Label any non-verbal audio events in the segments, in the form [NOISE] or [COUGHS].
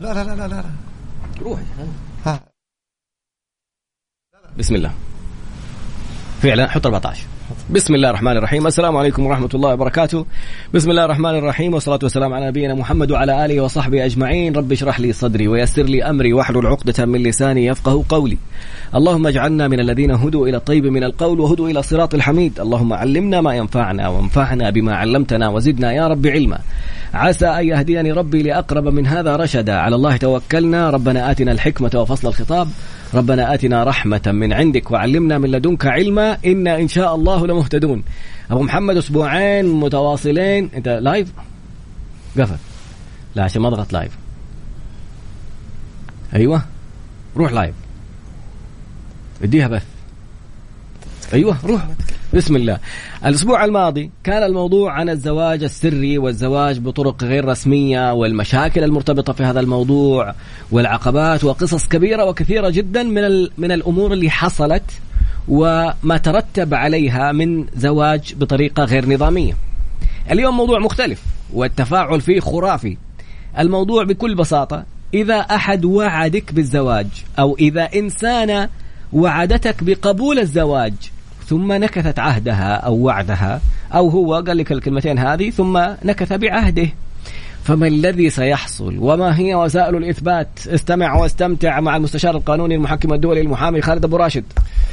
لا لا لا لا لا. روح ها. بسم الله. فعلا حط 14 بسم الله الرحمن الرحيم. السلام عليكم ورحمة الله وبركاته. بسم الله الرحمن الرحيم والصلاة والسلام على نبينا محمد وعلى آله وصحبه أجمعين. رب اشرح لي صدري ويسر لي أمري واحلل عقدة من لساني يفقه قولي. اللهم اجعلنا من الذين هدوا إلى الطيب من القول وهدوا إلى صراط الحميد. اللهم علمنا ما ينفعنا وانفعنا بما علمتنا وزدنا يا رب علما. عسى أن يهديني ربي لأقرب من هذا رشدا. على الله توكلنا. ربنا آتنا الحكمة وفصل الخطاب. ربنا آتنا رحمة من عندك وعلمنا من لدنك علما. إنا إن شاء الله لمهتدون. أبو محمد أسبوعين متواصلين. أنت live قفل. لا عشان ما اضغط live أيوة. روح live اديها بث. أيوه روح. بسم الله الأسبوع الماضي كان الموضوع عن الزواج السري والزواج بطرق غير رسمية والمشاكل المرتبطة في هذا الموضوع والعقبات وقصص كبيرة وكثيرة جدا من من الأمور اللي حصلت وما ترتب عليها من زواج بطريقة غير نظامية. اليوم موضوع مختلف والتفاعل فيه خرافي. الموضوع بكل بساطة إذا أحد وعدك بالزواج أو إذا انسانه وعدتك بقبول الزواج ثم نكثت عهدها أو وعدها أو هو قال لك الكلمتين هذه ثم نكث بعهده. فما الذي سيحصل؟ وما هي وسائل الإثبات؟ استمع واستمتع مع المستشار القانوني المحكم الدولي المحامي خالد أبو راشد.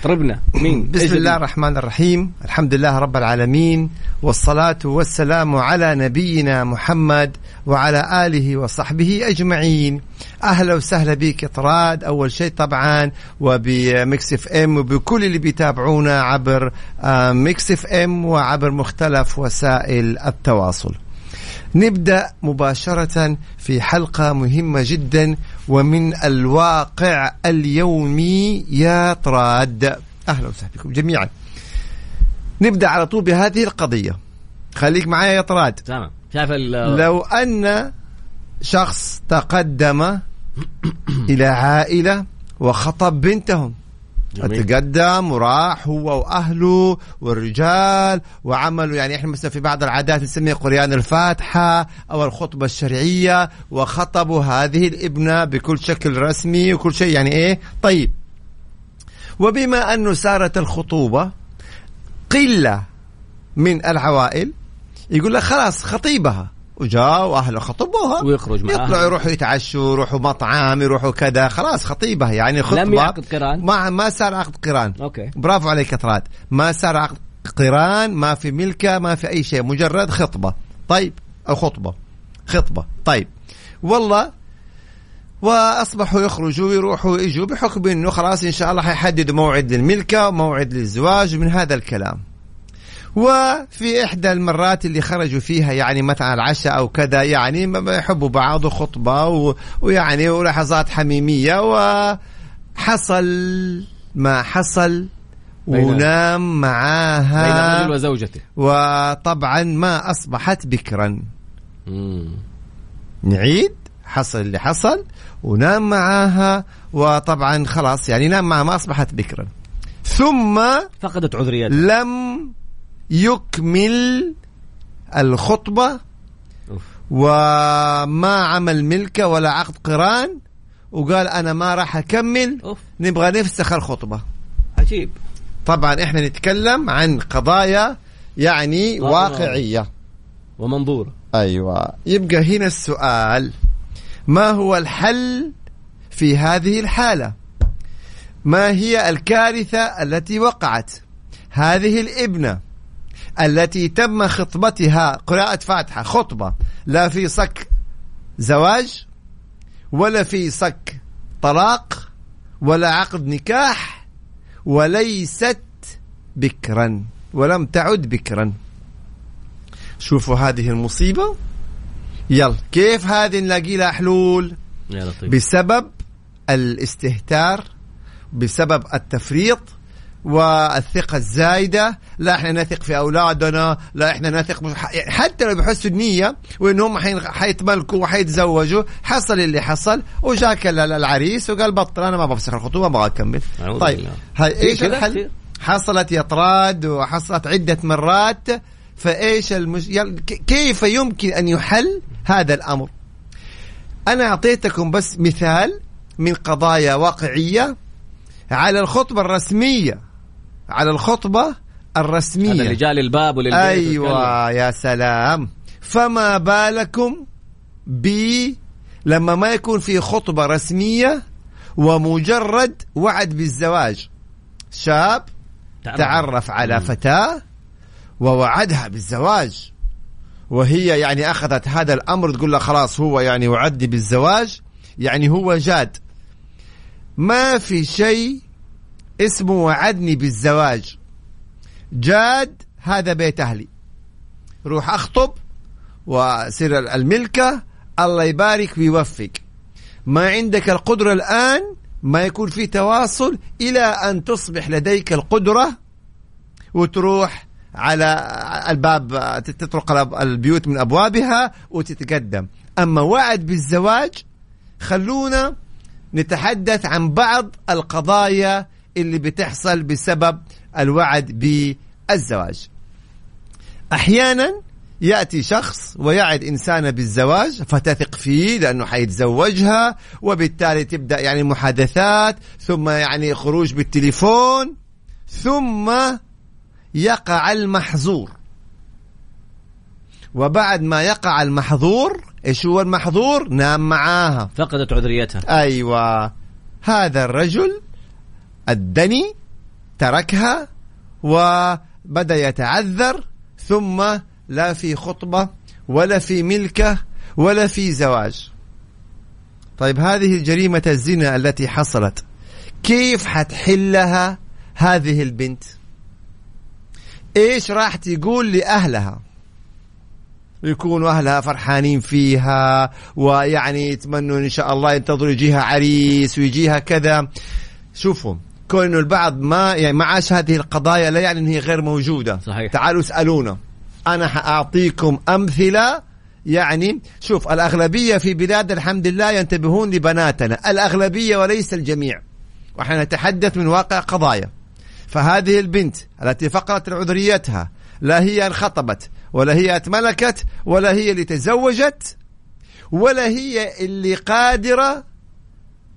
طربنا. مين؟ [LAUGHS] بسم؟ الله الرحمن الرحيم. الحمد لله رب العالمين والصلاة والسلام على نبينا محمد وعلى آله وصحبه أجمعين. أهلا وسهلا بك طراد. أول شيء طبعا وب Mix FM وبكل اللي بيتابعونا عبر آه، Mix FM وعبر مختلف وسائل التواصل. نبدأ مباشرة في حلقة مهمة جدا ومن الواقع اليومي. يا طراد أهلا وسهلا بكم جميعا. نبدأ على طول بهذه القضية. خليك معايا يا طراد. تمام. شايف لو أن شخص تقدم [COUGHS] إلى عائلة وخطب بنتهم جميل. تقدم وراح هو وأهله والرجال وعملوا يعني إحنا مثلا في بعض العادات نسميها قريان الفاتحة أو الخطبة الشرعية وخطبوا هذه الابنة بكل شكل رسمي وكل شيء يعني إيه؟ طيب. وبما أنه سارت الخطوبة قلة من العوائل يقول لك خلاص خطيبها. وجاء واهله خطبوها ويخرج معاها. يطلعوا يروحوا يتعشوا يروحوا مطعم يروحوا كذا. خلاص خطيبها يعني خطبة. لم يعقد قران؟ ما ما صار عقد قران. أوكي. برافو عليك يا طراد. ما صار عقد قران ما في ملكة ما في أي شيء. مجرد خطبة. طيب أو خطبة. خطبة. طيب. والله وأصبحوا يخرجوا ويروحوا ويجوا بحكم إنه خلاص إن شاء الله حيحددوا موعد للملكة وموعد للزواج من هذا الكلام. وفي إحدى المرات اللي خرجوا فيها يعني مثلا العشاء أو كذا يعني يحبوا بعض وخطبه و- ويعني ولحظات حميمية وحصل ما حصل بين- ونام بين معاها الرجل وزوجته. وطبعا ما أصبحت بكرا. مم. نعيد حصل اللي حصل ونام معاها وطبعا خلاص يعني نام معها ما أصبحت بكرا. ثم فقدت عذريتها. لم يكمل الخطبة. وما عمل ملكة ولا عقد قران وقال أنا ما راح أكمل. نبغى نفسخ الخطبة. عجيب. طبعا إحنا نتكلم عن قضايا يعني. واقعية. ومنظور. أيوة. يبقى هنا السؤال. ما هو الحل في هذه الحالة؟ ما هي الكارثة التي وقعت؟ هذه الإبنة. التي تم خطبتها قراءة فاتحة خطبة لا في صك زواج ولا في صك طلاق ولا عقد نكاح وليست بكرا ولم تعد بكرا. شوفوا هذه المصيبة. يلا كيف هذه نلاقي لها حلول؟ يا لطيف بسبب الاستهتار بسبب التفريط والثقة الزايدة لا إحنا نثق في أولادنا لا إحنا نثق يعني حتى لو بحسوا النية وإنهم حين- حيتملكوا وحيتزوجوا حصل اللي حصل وجاك ال- العريس وقال بطل أنا ما بفسخ الخطوبة ما أبغى أكمل أعوذ طيب بالله. هاي إيش كذا الحل؟ حصلت يا طراد وحصلت عدة مرات فإيش المش... كيف يمكن أن يحل هذا الأمر؟ أنا أعطيتكم بس مثال من قضايا واقعية على الخطبة الرسمية على الخطبة الرسمية هذا رجال الباب وللبيت أيوة والكلام. يا سلام فما بالكم ب لما ما يكون في خطبة رسمية ومجرد وعد بالزواج شاب تعرف. تعرف على مم. فتاة ووعدها بالزواج وهي يعني أخذت هذا الأمر تقول له خلاص هو يعني وعدني بالزواج يعني هو جاد ما في شيء اسمه وعدني بالزواج. جاد هذا بيت أهلي. روح أخطب وسر الملكة الله يبارك ويوفق. ما عندك القدرة الآن ما يكون في تواصل إلى أن تصبح لديك القدرة وتروح على الباب تطرق البيوت من أبوابها وتتقدم. أما وعد بالزواج خلونا نتحدث عن بعض القضايا اللي بتحصل بسبب الوعد بالزواج. أحيانا يأتي شخص ويعد انسانه بالزواج فتثق فيه لأنه حيتزوجها وبالتالي تبدأ يعني محادثات ثم يعني خروج بالتليفون ثم يقع المحظور. وبعد ما يقع المحظور إيش هو المحظور؟ نام معاها. فقدت عذريتها. أيوه. هذا الرجل الدني تركها وبدأ يتعذر ثم لا في خطبة ولا في ملكة ولا في زواج. طيب هذه جريمة الزنا التي حصلت. كيف حتحلها هذه البنت؟ إيش راح تقول لأهلها؟ يكونوا أهلها فرحانين فيها ويعني يتمنوا إن شاء الله ينتظروا يجيها عريس ويجيها كذا. شوفوا كون انه البعض ما يعني ما عاش هذه القضايا لا يعني إن هي غير موجودة. صحيح. تعالوا اسألونا. أنا حأعطيكم أمثلة يعني شوف الأغلبية في بلاد الحمد لله ينتبهون لبناتنا. الأغلبية وليس الجميع. ونحن نتحدث من واقع قضايا. فهذه البنت التي فقدت عذريتها لا هي انخطبت ولا هي اتملكت ولا هي اللي تزوجت ولا هي اللي قادرة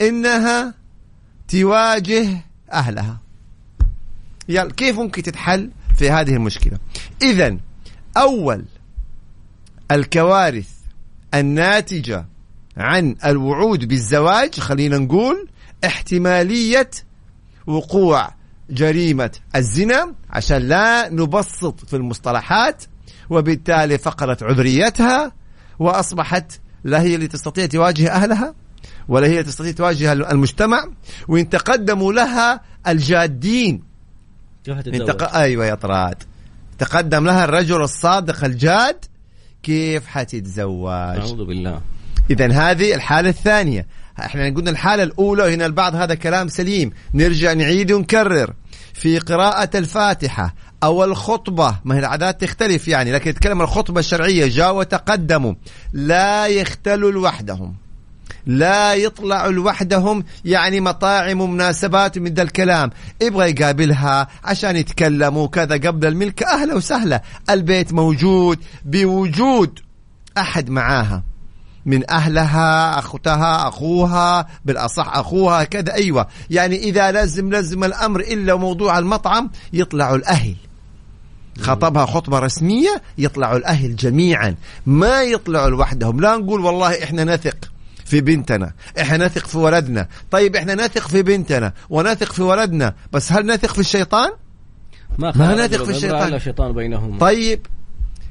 إنها تواجه أهلها. يلا كيف ممكن تتحل في هذه المشكلة؟ اذا أول الكوارث الناتجة عن الوعود بالزواج خلينا نقول احتمالية وقوع جريمة الزنا عشان لا نبسط في المصطلحات وبالتالي فقدت عذريتها وأصبحت لا هي اللي تستطيع تواجه أهلها. ولا هي تستطيع تواجه المجتمع وإن تقدموا لها الجادين. كيف إن حتتزوج؟ تق... أيوة يا طراد. تقدم لها الرجل الصادق الجاد كيف حتتزوج؟ أعوذ بالله. اذا هذه الحالة الثانية. إحنا قلنا الحالة الأولى وهنا البعض هذا كلام سليم. نرجع نعيد ونكرر. في قراءة الفاتحة أو الخطبة ما هي العادات تختلف يعني لكن نتكلم عن الخطبة الشرعية جاء وتقدموا. لا يختلوا لوحدهم لا يطلعوا لوحدهم يعني مطاعم ومناسبات من ذا الكلام. يبغى يقابلها عشان يتكلموا كذا قبل الملك. أهلا وسهلا. البيت موجود بوجود أحد معاها. من أهلها أختها أخوها بالأصح أخوها كذا. أيوة. يعني إذا لازم لازم الأمر إلا موضوع المطعم يطلعوا الأهل. خطبها خطبة رسمية يطلعوا الأهل جميعا. ما يطلعوا لوحدهم. لا نقول والله إحنا نثق. في بنتنا. إحنا نثق في ولدنا. طيب إحنا نثق في بنتنا ونثق في ولدنا بس هل نثق في الشيطان؟ ما, ما نثق في الشيطان. إلا الشيطان بينهم طيب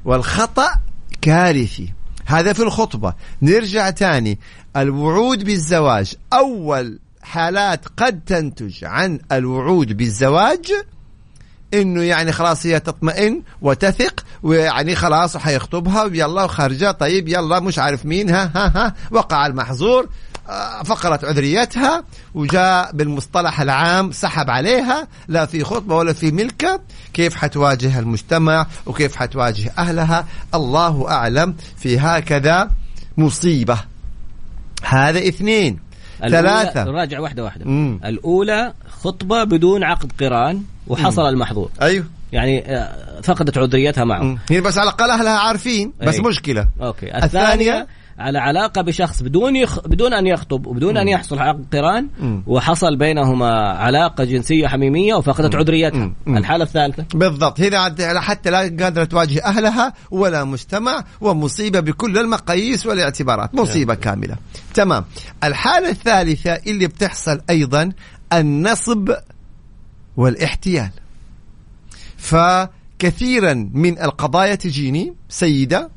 والخطأ كارثي. هذا في الخطبة. نرجع تاني. الوعود بالزواج. أول حالات قد تنتج عن الوعود بالزواج إنه يعني خلاص هي تطمئن وتثق ويعني خلاص حيخطبها ويلا وخارجه طيب يلا مش عارف مين ها ها ها وقع المحظور آه، فقرت عذريتها وجاء بالمصطلح العام سحب عليها لا في خطبة ولا في ملكة كيف حتواجه المجتمع وكيف حتواجه أهلها؟ الله أعلم في هكذا مصيبة. هذا اثنين. ثلاثة. راجع واحدة واحدة. مم. الأولى خطبة بدون عقد قران وحصل المحظور. أيوه. يعني آه، فقدت عذريتها معه. مم. هي بس على الأقل أهلها عارفين بس أي. مشكلة. أوكي. الثانية الثانية على علاقة بشخص بدون يخ... بدون أن يخطب وبدون أن يحصل عقد قران مم. وحصل بينهما علاقة جنسية حميمية وفقدت عذريتها مم. الحالة الثالثة؟ بالضبط. هنا حتى لا قادرة تواجه أهلها ولا مجتمع ومصيبة بكل المقاييس والاعتبارات. مصيبة كاملة. تمام. الحالة الثالثة اللي بتحصل أيضا النصب والاحتيال. فكثيرا من القضايا تجيني سيدة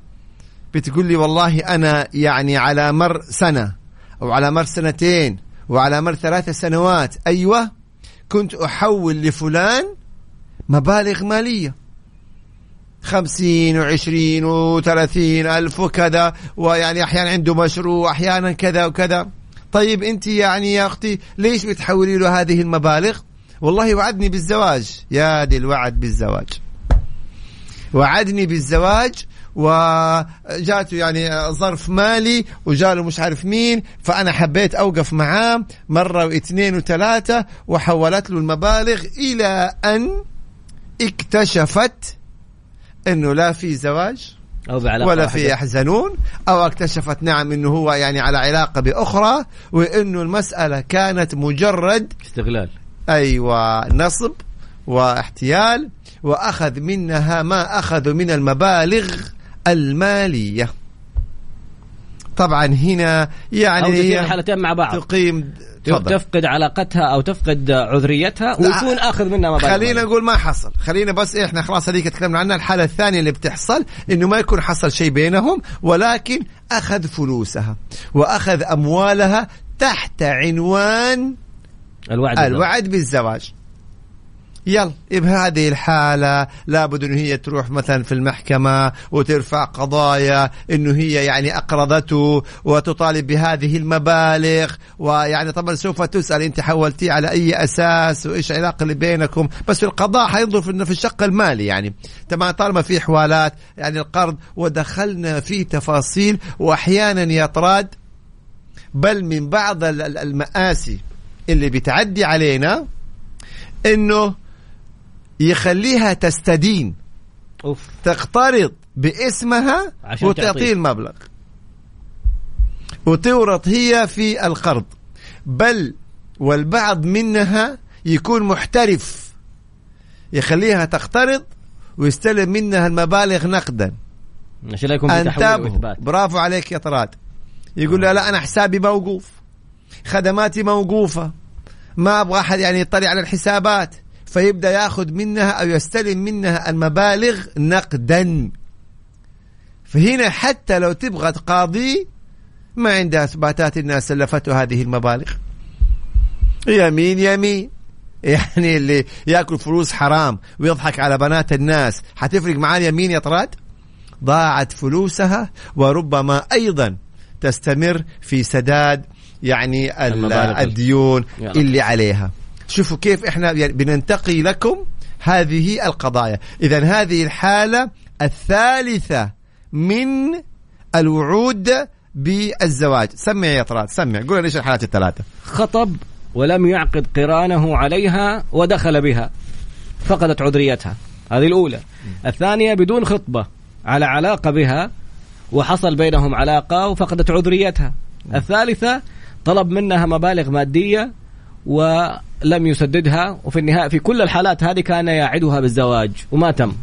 بتقول لي والله أنا يعني على مر سنة أو على مر سنتين وعلى مر ثلاث سنوات أيوة كنت أحول لفلان مبالغ مالية. خمسين وعشرين وثلاثين ألف وكذا ويعني أحيانا عنده مشروع أحيانا كذا وكذا. طيب أنت يعني يا أختي ليش بتحولي له هذه المبالغ؟ والله وعدني بالزواج. يا دي الوعد بالزواج. وعدني بالزواج وجاته يعني ظرف مالي وجاله مش عارف مين فأنا حبيت أوقف معاه مرة واثنين وثلاثة وحولت له المبالغ إلى أن اكتشفت إنه لا في زواج أو بعلاقه ولا. في يحزنون أو اكتشفت نعم إنه هو يعني على علاقة بأخرى وإنه المسألة كانت مجرد استغلال. أيوه نصب واحتيال وأخذ منها ما اخذوا من المبالغ المالية. طبعا هنا يعني هي الحالتين مع بعض. تقيم تفضل. تفقد علاقتها أو تفقد عذريتها ويكون أخذ منها مبالغ خلينا. نقول ما حصل. خلينا بس إحنا خلاص هذيك تكلمنا عنها الحالة الثانية اللي بتحصل إنه ما يكون حصل شيء بينهم ولكن أخذ فلوسها وأخذ أموالها تحت عنوان الوعد الوعد بالزواج. يلا بهذه الحالة لابد إنه هي تروح مثلا في المحكمة وترفع قضايا إنه هي يعني أقرضته وتطالب بهذه المبالغ ويعني طبعا سوف تسأل أنت حولتيه على أي أساس وإيش العلاقة اللي بينكم بس في القضاء حينظر في في الشق المالي يعني. طبعا طالما في حوالات يعني القرض ودخلنا في تفاصيل واحيانا يا طراد بل من بعض ال- ال- المآسي. اللي بتعدي علينا إنه يخليها تستدين. أوف. تقترض باسمها عشان وتعطيه تعطيه. المبلغ. وتورط هي في القرض. بل والبعض منها يكون محترف. يخليها تقترض ويستلم منها المبالغ نقدا. عشان لا يكون برافو عليك يا طراد. يقول لا لا أنا حسابي موقوف. خدماتي موقوفة. ما أبغى أحد يعني يطلع على الحسابات. فيبدأ يأخذ منها أو يستلم منها المبالغ نقدا. فهنا حتى لو تبغى تقاضي ما عندها إثباتات إنها سلفته هذه المبالغ. يمين يمين. يعني اللي يأكل فلوس حرام ويضحك على بنات الناس. حتفرق معاه اليمين يا طراد؟ ضاعت فلوسها وربما أيضا تستمر في سداد يعني. الديون يلا. اللي عليها. شوفوا كيف إحنا يعني بننتقي لكم هذه القضايا. اذا هذه الحالة الثالثة من الوعود بالزواج. سمع يا طراد سمع قول ليش الحالات الثلاثة. خطب ولم يعقد قرانه عليها ودخل بها. فقدت عذريتها. هذه الأولى. الثانية بدون خطبة على علاقة بها وحصل بينهم علاقة وفقدت عذريتها. الثالثة طلب منها مبالغ مادية ولم يسددها وفي النهاية في كل الحالات هذه كان يعدها بالزواج وما تم.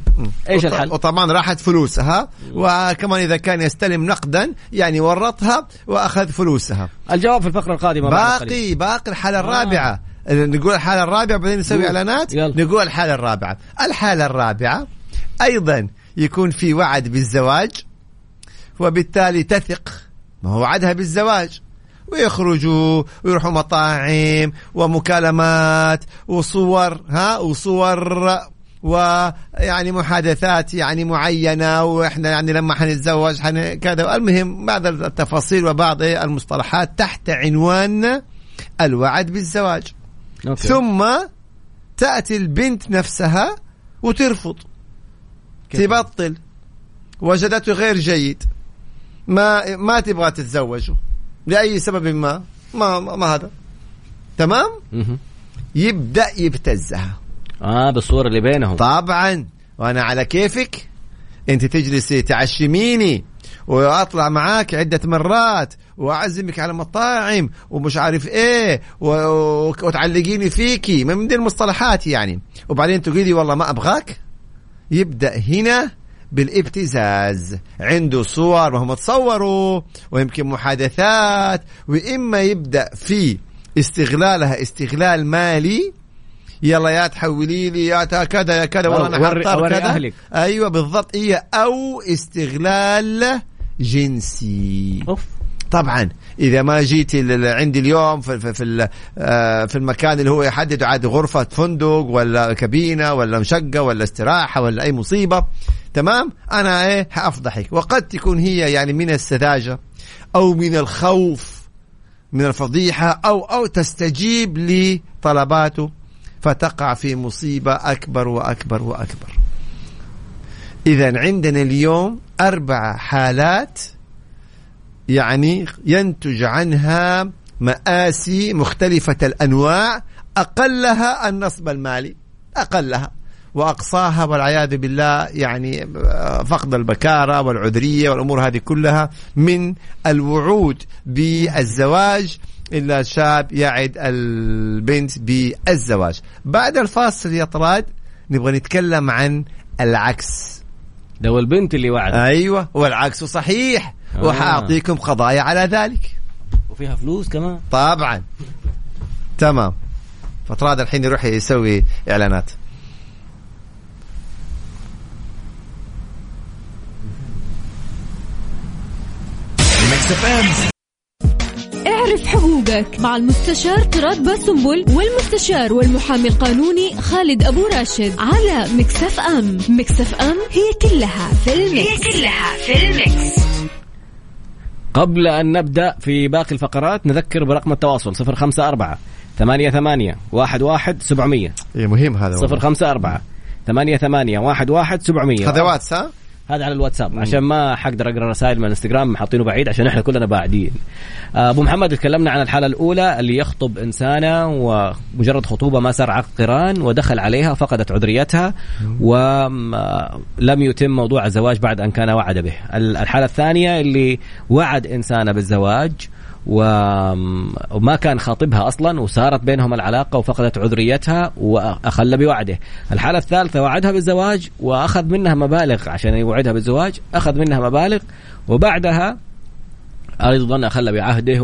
إيش الحل؟ وطبعا راحت فلوسها وكمان إذا كان يستلم نقدا يعني ورطها وأخذ فلوسها. الجواب في الفقرة القادمة بعد قليل. باقي باقي الحاله الرابعة. نقول الحالة الرابعة بعدين نسوي يلا. نقول الحالة الرابعة. الحالة الرابعة أيضا يكون في وعد بالزواج وبالتالي تثق. ما هو وعدها بالزواج. ويخرجوا ويروحوا مطاعم ومكالمات وصور ها وصور ويعني محادثات يعني معينة وإحنا يعني لما حنتزوج حن كذا. المهم بعض التفاصيل وبعض المصطلحات تحت عنوان الوعد بالزواج. أوكي. ثم تأتي البنت نفسها وترفض. كيف؟ تبطل. وجدته غير جيد. ما ما تبغى تتزوجه. لأي سبب ما. ما ما, ما هذا. تمام. يبدأ يبتزها. آه بالصور اللي بينهم. طبعا. وأنا على كيفك. أنت تجلسي تعشميني. وأطلع معاك عدة مرات. وأعزمك على مطاعم. ومش عارف إيه. و- وتعلقيني فيكي من دي المصطلحات يعني. وبعدين تقولي لي والله ما أبغاك. يبدأ هنا بالابتزاز. عنده صور وهم تصوروا ويمكن محادثات وإما يبدأ في استغلالها استغلال مالي. يلا يا تحولي لي يا كذا يا كذا والله أنا وري كذا. أهلك. أيوه بالضبط. هي أو استغلال جنسي. أوف. طبعا إذا ما جيتي عندي اليوم في في في, آه، في المكان اللي هو يحدد عاد غرفة فندق ولا كابينة ولا مشقة ولا استراحة ولا أي مصيبة. تمام؟ أنا إيه حافضحك وقد تكون هي يعني من السذاجة أو من الخوف من الفضيحة أو أو تستجيب لطلباته فتقع في مصيبة أكبر وأكبر وأكبر. اذا عندنا اليوم أربع حالات يعني ينتج عنها مآسي مختلفة الأنواع أقلها النصب المالي. أقلها. وأقصاها والعياذ بالله يعني فقد البكارة والعذرية والأمور هذه كلها من الوعود بالزواج إلا شاب يعد البنت بالزواج. بعد الفاصل يا طراد نبغى نتكلم عن العكس. ده البنت اللي وعد أيوة والعكس صحيح. آه. وحأعطيكم قضايا على ذلك. وفيها فلوس كمان. طبعا. تمام. فطراد الحين يروح يسوي إعلانات. اعرف حقوقك مع المستشار طراد باسنبل والمستشار والمحامي القانوني خالد أبو راشد على Mix FM Mix FM هي كلها في ال Mix هي كلها في ال Mix قبل أن نبدأ في باقي الفقرات نذكر برقم التواصل 054 ثمانية ثمانية واحد واحد سبعمية. اي مهم هذا والله. صفر خمسة أربعة ثمانية ثمانية واحد واحد سبعمية. هذا واتس ها؟ هذا على الواتساب. عشان ما حقدر أقرأ رسائل من الانستغرام حاطينه بعيد عشان إحنا كلنا بعدين. آه، أبو محمد تكلمنا عن الحالة الأولى اللي يخطب إنسانة ومجرد خطوبة ما صار عقد قران ودخل عليها فقدت عذريتها ولم يتم موضوع الزواج بعد أن كان وعد به. ال- الحالة الثانية اللي وعد إنسانة بالزواج وما كان خاطبها أصلا وصارت بينهم العلاقة وفقدت عذريتها وأخل بوعده. الحالة الثالثة وعدها بالزواج وأخذ منها مبالغ عشان يوعدها بالزواج، أخذ منها مبالغ وبعدها أيضا أخل بعهده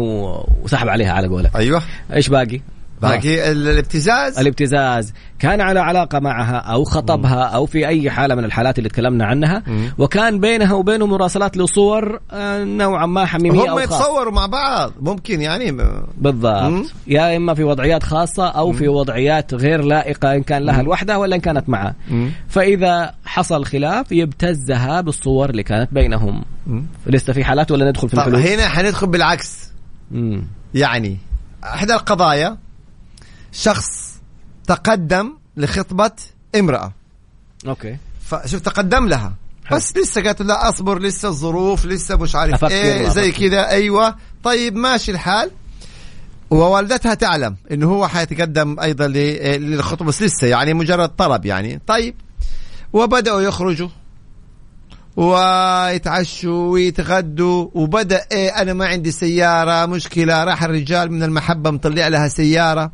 وسحب عليها على قوله. أيوه إيش باقي؟ باقي ال- الابتزاز؟ الابتزاز. كان على علاقة معها أو خطبها أو في أي حالة من الحالات اللي تكلمنا عنها. وكان بينها وبينه مراسلات لصور آه، نوعا ما حميمية هم أو يتصوروا مع بعض ممكن يعني. بالضبط. يا إما في وضعيات خاصة أو في وضعيات غير لائقة إن كان لها لوحدها ولا إن كانت معه. فإذا حصل خلاف يبتزها بالصور اللي كانت بينهم. لسه في حالات ولا ندخل في الحلول؟ هنا حندخل بالعكس. يعني إحدى القضايا شخص تقدم لخطبة امرأة. أوكي. فشوف تقدم لها. حلو. بس لسه قالت له لا أصبر لسه الظروف لسه مش عارف إيه زي. كذا. أيوه. طيب ماشي الحال. ووالدتها تعلم إنه هو حيتقدم أيضا إيه، للخطبة بس لسه يعني مجرد طلب يعني. طيب. وبدأوا يخرجوا. ويتعشوا ويتغدوا. وبدأ إيه أنا ما عندي سيارة مشكلة راح الرجال من المحبة مطلع لها سيارة.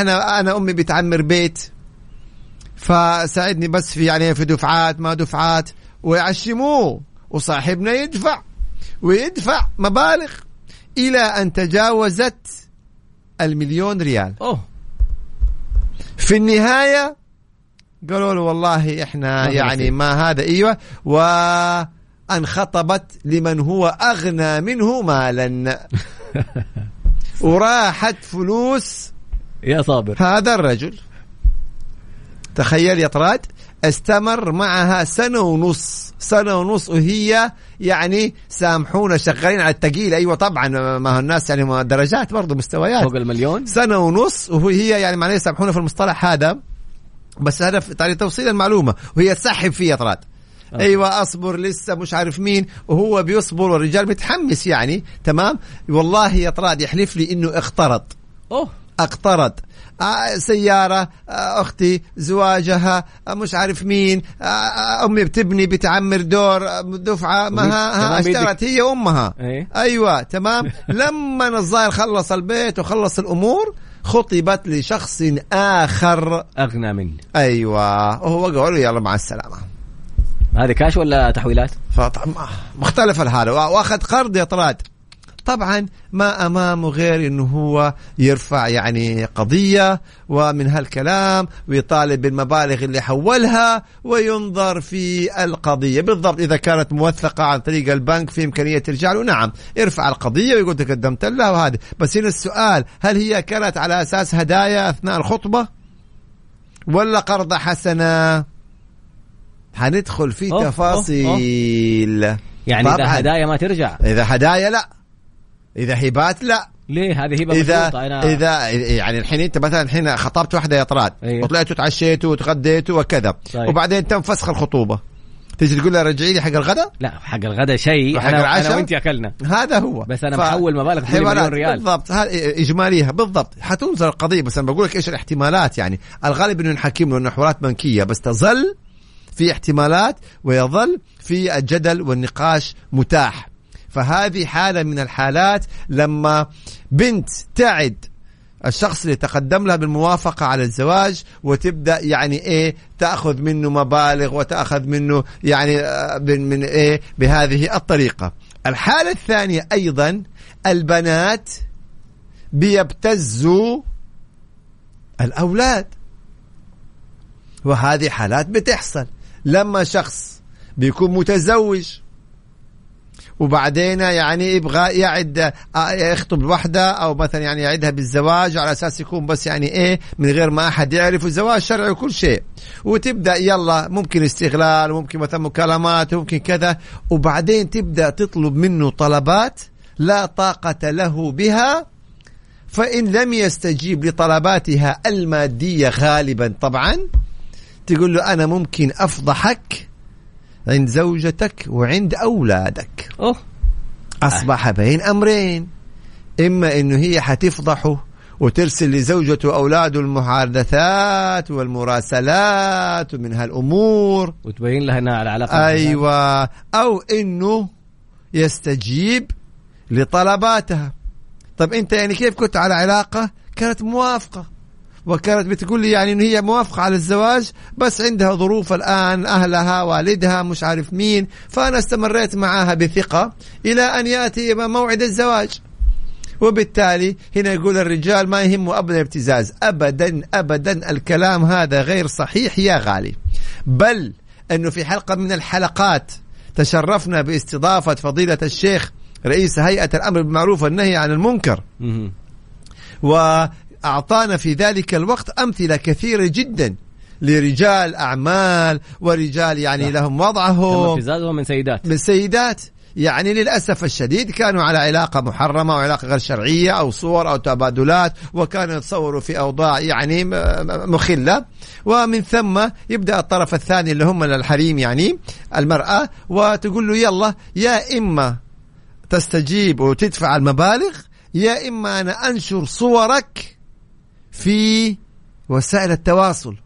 أنا أنا امي بتعمر بيت فساعدني بس في يعني في دفعات ما دفعات ويعشموه وصاحبنا يدفع ويدفع مبالغ إلى أن تجاوزت المليون ريال. أوه. في النهاية قالوا له والله إحنا يعني. ما هذا إيوه وأنخطبت لمن هو أغنى منه مالا. [LAUGHS] وراحت فلوس يا صابر. هذا الرجل تخيل يا طراد استمر معها سنة ونص. سنة ونص وهي يعني سامحونا شغالين على التقيل. أيوة طبعا ما هو الناس يعني ما درجات برضو مستويات. فوق المليون. سنة ونص وهي يعني معناه يسامحونا في المصطلح هذا. بس هذا يعني توصيل المعلومة. وهي تسحب فيه يا طراد. آه. أيوه أصبر لسه مش عارف مين وهو بيصبر والرجال متحمس يعني. تمام؟ والله يا طراد يحلف لي إنه اخترط. أوه. اقترض آه، سيارة آه، أختي زواجها آه، مش عارف مين أمي بتبني بتعمر دور دفعة ما اشترت هي أمها أيه؟ أيوة تمام. [LAUGHS] لما الظاهر خلص البيت وخلص الأمور خطبت لشخص آخر. أغنى مني. أيوة وهو قالوا يلا مع السلامة. هذه كاش ولا تحويلات؟ مختلف الحال. وأخذ قرض يا طراد. طبعا ما أمامه غير إنه هو يرفع يعني قضية ومن هالكلام ويطالب بالمبالغ اللي حولها وينظر في القضية. بالضبط إذا كانت موثقة عن طريق البنك في إمكانية ترجع له نعم ارفع القضية ويقول تقدمت لها وهذا بس هنا السؤال هل هي كانت على أساس هدايا أثناء الخطبة؟ ولا قرضه حسنة؟ حندخل في تفاصيل أوه. يعني إذا هدايا ما ترجع. إذا هدايا لا. إذا هبات لا. ليه؟ هذه هبة اذا أنا... اذا يعني الحين أنت مثلا الحين خطبت واحدة يا طراد أيوه. وطلعتوا تعشيتوا وتغديتوا وكذا طيب. وبعدين تم فسخ الخطوبة. تيجي تقول لها رجعي لي حق الغداء؟ لا حق الغداء شيء. حق أنا, أنا وأنت اكلنا هذا هو. بس أنا ف... محول مبالغ مليون ريال. بالضبط. اجماليها بالضبط. حتنظر القضية بس أنا بقول لك إيش الاحتمالات يعني. الغالب إنه نحكم له انه حوارات بنكية بس تظل في احتمالات ويظل في الجدل والنقاش متاح. فهذه حالة من الحالات لما بنت تعد الشخص اللي تقدم لها بالموافقة على الزواج وتبدأ يعني إيه تأخذ منه مبالغ وتأخذ منه يعني آه، من, من إيه بهذه الطريقة. الحالة الثانية أيضا البنات بيبتزوا الأولاد. وهذه حالات بتحصل لما شخص بيكون متزوج. وبعدين يعني يبغى يعد آه، يخطب وحده أو مثلا يعني يعدها بالزواج على أساس يكون بس يعني إيه من غير ما أحد يعرف الزواج شرعي وكل شيء. وتبدأ يلا ممكن استغلال ممكن مثلا مكالمات ممكن كذا. وبعدين تبدأ تطلب منه طلبات لا طاقة له بها فإن لم يستجيب لطلباتها المادية غالبا طبعا تقول له أنا ممكن أفضحك عند زوجتك وعند أولادك. أوه. أصبح بين أمرين. إما إنه هي حتفضحه وترسل لزوجته وأولاده المحادثات والمراسلات ومن هالأمور. وتبين لها أنها على علاقة أيوة. أو إنه يستجيب لطلباتها. طب أنت يعني كيف كنت على علاقة؟ كانت موافقة. وكانت بتقول لي يعني إنه هي موافقة على الزواج بس عندها ظروف الآن أهلها والدها مش عارف مين فأنا استمريت معها بثقة إلى أن يأتي موعد الزواج. وبالتالي هنا يقول الرجال ما يهمه ابدا الابتزاز ابدا ابدا الكلام هذا غير صحيح يا غالي. بل إنه في حلقة من الحلقات تشرفنا باستضافة فضيلة الشيخ رئيس هيئة الأمر بالمعروف والنهي عن المنكر. و أعطانا في ذلك الوقت أمثلة كثيرة جدا لرجال أعمال ورجال يعني لا. لهم وضعهم. من سيدات. من سيدات. يعني للأسف الشديد كانوا على علاقة محرمة أو علاقة غير شرعية أو صور أو تبادلات وكانوا يتصوروا في أوضاع يعني مخلة. ومن ثم يبدأ الطرف الثاني اللي هم الحريم يعني المرأة وتقول له يلا يا إما تستجيب وتدفع المبالغ يا إما أنا أنشر صورك في وسائل التواصل.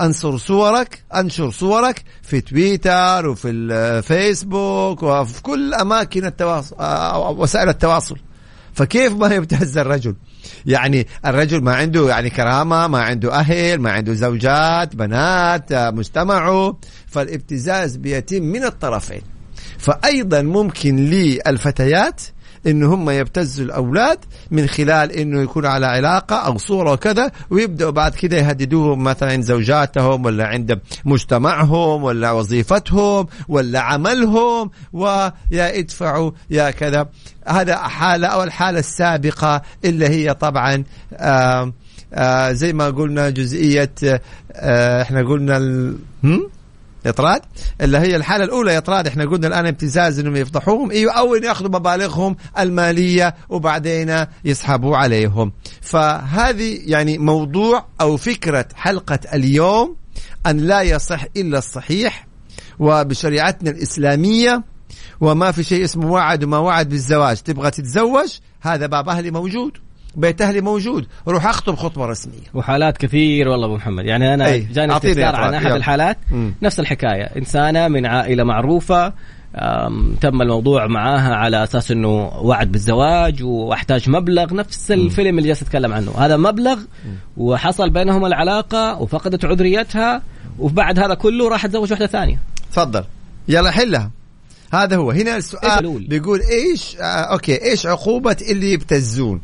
انشر صورك انشر صورك في تويتر وفي الفيسبوك وفي كل أماكن التواصل آه، وسائل التواصل. فكيف ما يبتز الرجل؟ يعني الرجل ما عنده يعني كرامة ما عنده أهل ما عنده زوجات بنات آه، مجتمعه. فالابتزاز بيتم من الطرفين. فأيضا ممكن للفتيات انه هم يبتزوا الأولاد من خلال إنه يكون على علاقة أو صورة وكذا ويبدأوا بعد كده يهددوهم مثلا عند زوجاتهم ولا عند مجتمعهم ولا وظيفتهم ولا عملهم ويا ادفعوا يا كذا هذا حالة أو الحالة السابقة اللي هي طبعا آآ آآ زي ما قلنا جزئية إحنا قلنا. هم؟ إطراد اللي هي الحالة الأولى إطراد. إحنا قلنا الآن ابتزاز إنهم يفضحوهم. إيوه أو يأخذوا مبالغهم المالية وبعدين يسحبوا عليهم. فهذه يعني موضوع أو فكرة حلقة اليوم أن لا يصح إلا الصحيح وبشريعتنا الإسلامية. وما في شيء اسمه وعد وما وعد بالزواج. تبغى تتزوج؟ هذا باب أهلي موجود. بيت أهلي موجود. روح أخطب خطبة رسمية. وحالات كثير والله أبو محمد. يعني أنا أي. جاني استفسار عن. أحد يلا. الحالات. مم. نفس الحكاية. إنسانة من عائلة معروفة تم الموضوع معاها على أساس إنه وعد بالزواج وأحتاج مبلغ. نفس الفيلم اللي جالس اتكلم عنه. هذا مبلغ وحصل بينهم العلاقة وفقدت عذريتها وبعد هذا كله راح تزوج واحدة ثانية. تفضل. يلا حلها. هذا هو. هنا السؤال؟ بيقول إيش آه okay إيش عقوبة اللي يبتزون؟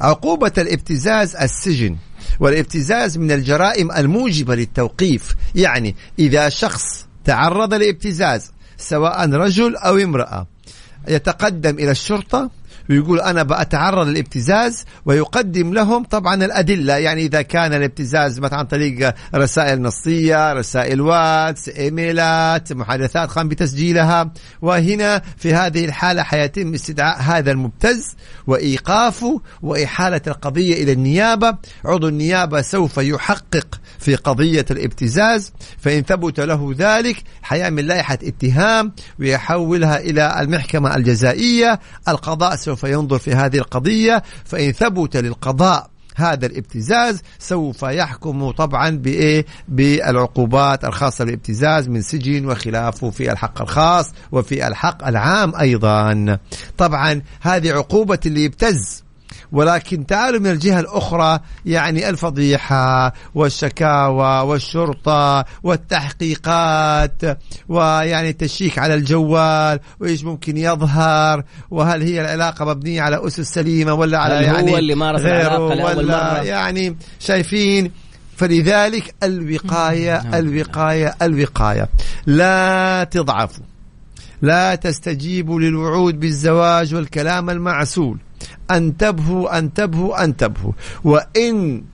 عقوبة الابتزاز السجن والابتزاز من الجرائم الموجبة للتوقيف يعني إذا شخص تعرض لابتزاز سواء رجل أو امرأة يتقدم إلى الشرطة ويقول أنا بأتعرض للابتزاز ويقدم لهم طبعا الأدلة يعني إذا كان الابتزاز مثلا عن طريق رسائل نصية رسائل واتس إيميلات محادثات قام بتسجيلها. وهنا في هذه الحالة حيتم استدعاء هذا المبتز وإيقافه وإحالة القضية إلى النيابة. عضو النيابة سوف يحقق في قضية الابتزاز فإن ثبت له ذلك حيعمل لائحة اتهام ويحولها إلى المحكمة الجزائية. القضاء سوف ينظر في هذه القضية فإن ثبت للقضاء هذا الابتزاز سوف يحكم طبعا بإيه؟ بالعقوبات الخاصة بالابتزاز من سجن وخلافه في الحق الخاص وفي الحق العام أيضا. طبعا هذه عقوبة اللي يبتز ولكن تعالوا من الجهة الأخرى يعني الفضيحة والشكاوى والشرطة والتحقيقات ويعني التشيك على الجوال وإيش ممكن يظهر وهل هي العلاقة مبنية على أسس سليمة ولا على هل هو يعني اللي مارس غيره ولا مرة؟ يعني شايفين؟ فلذلك الوقاية الوقاية الوقاية. لا تضعفوا. لا تستجيبوا للوعود بالزواج والكلام المعسول. أنتبهوا أنتبهوا أنتبهوا. وإن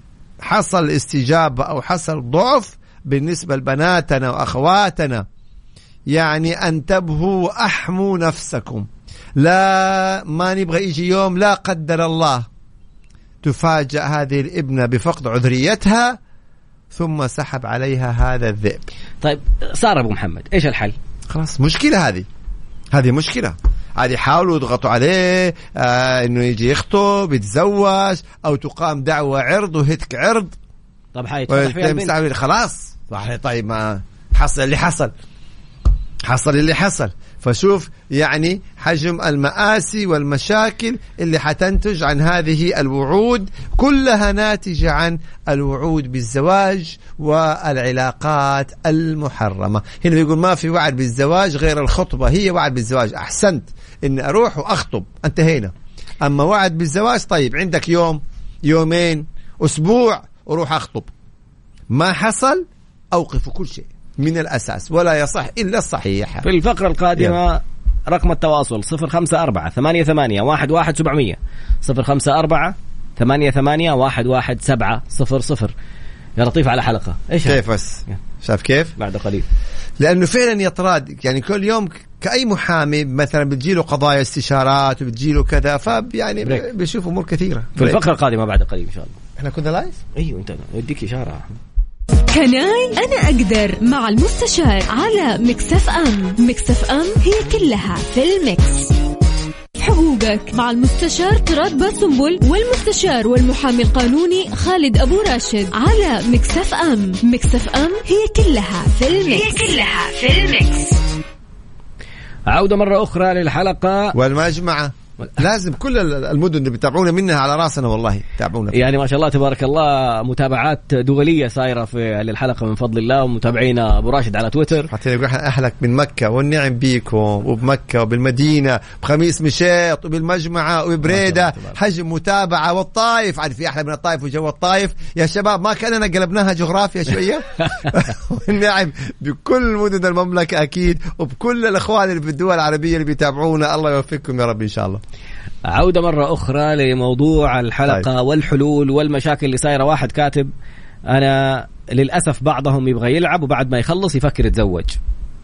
حصل استجابة أو حصل ضعف بالنسبة لبناتنا وأخواتنا يعني أنتبهوا وأحموا نفسكم. لا ما نبغى يجي يوم لا قدر الله تفاجأ هذه الابنة بفقد عذريتها ثم سحب عليها هذا الذئب. طيب سارة أبو محمد إيش الحل؟ خلاص مشكلة هذه. هذه مشكلة. عاد يحاولوا يضغطوا عليه آه إنه يجي يخطب يتزوج أو تقام دعوة عرض وهتك عرض. طب حيتفتح فيها البنت. خلاص. طيب ما حصل اللي حصل. حصل اللي حصل. فشوف يعني حجم المآسي والمشاكل اللي حتنتج عن هذه الوعود كلها ناتجة عن الوعود بالزواج والعلاقات المحرمة. هنا بيقول ما في وعد بالزواج غير الخطبة. هي وعد بالزواج. أحسنت. إن أروح وأخطب. انتهينا. أما وعد بالزواج طيب عندك يوم يومين أسبوع وروح أخطب. ما حصل؟ أوقف كل شيء. من الأساس ولا يصح إلا الصحيح. في الفقرة القادمة رقم التواصل صفر خمسة أربعة ثمانية ثمانية واحد واحد سبعمية. صفر خمسة أربعة ثمانية ثمانية واحد واحد سبعة. صفر صفر يا لطيف على حلقة. إيش؟ كيف بس؟ شايف كيف؟ بعد قليل. لأنه فعلا يطراد يعني كل يوم كأي محامي مثلا بتجيله قضايا استشارات وبتجيله كذا فيعني. بيشوف أمور كثيرة. في الفقرة القادمة بعد قليل إن شاء الله. إحنا كنا live أيوه أنت يديك إشارة. كناي أنا أقدر مع المستشار على Mix FM. Mix FM هي كلها في ال Mix حقوقك مع المستشار طراد باسنبل والمستشار والمحامي القانوني خالد أبو راشد على Mix FM. Mix FM هي كلها في ال Mix هي كلها في ال Mix عودة مرة أخرى للحلقة. والمجمعة [LAUGHS] لازم كل المدن اللي بيتابعونا منها على راسنا والله تابعونا يعني ما شاء الله تبارك الله متابعات دولية صايرة في للحلقة من فضل الله ومتابعينا أبو راشد على تويتر. حتى يقول أهلك من مكة والنعم بيكم وبمكة وبالمدينة بخميس مشيط وبالمجمعة وبريده حجم متابعة والطائف عاد في أحلى من الطائف وجو الطائف يا شباب ما كأننا قلبناها جغرافيا شوية. [LAUGHS] [LAUGHS] والنعم بكل مدن المملكة أكيد وبكل الأخوان اللي في الدول العربية اللي بيتابعونا. الله يوفقكم يا رب إن شاء الله. عودة مرة أخرى لموضوع الحلقة طيب. والحلول والمشاكل اللي صايرة. واحد كاتب أنا للأسف بعضهم يبغى يلعب وبعد ما يخلص يفكر يتزوج.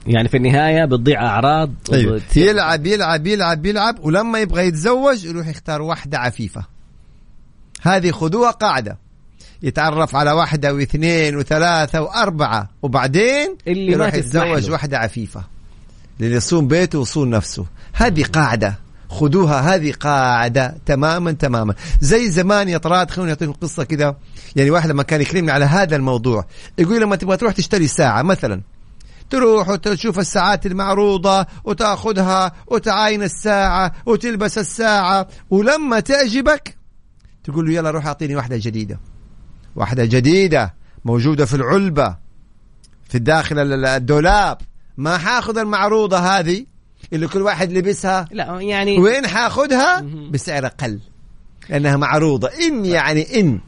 يعني في النهاية بتضيع أعراض أيوه وبت- يلعب يلعب يلعب يلعب ولما يبغى يتزوج يروح يختار واحدة عفيفة. هذه خذوها قاعدة. يتعرف على واحدة واثنين وثلاثة وأربعة وبعدين اللي يروح يتزوج له. واحدة عفيفة. اللي يصون بيته ويصون نفسه. هذه قاعدة. خذوها هذه قاعدة تماما تماما. زي زمان يا طراد خلوني أعطيكم قصة كده. يعني واحد لما كان يكلمني على هذا الموضوع يقول لما تبغى تروح تشتري ساعة مثلا تروح وتشوف الساعات المعروضة وتأخذها وتعاين الساعة وتلبس الساعة ولما تعجبك تقول له يلا روح أعطيني واحدة جديدة. واحدة جديدة موجودة في العلبة في داخل الدولاب. ما حاخذ المعروضة هذه؟ اللي كل واحد لبسها لا يعني وين حاخذها بسعر أقل لأنها معروضة. إن يعني إن.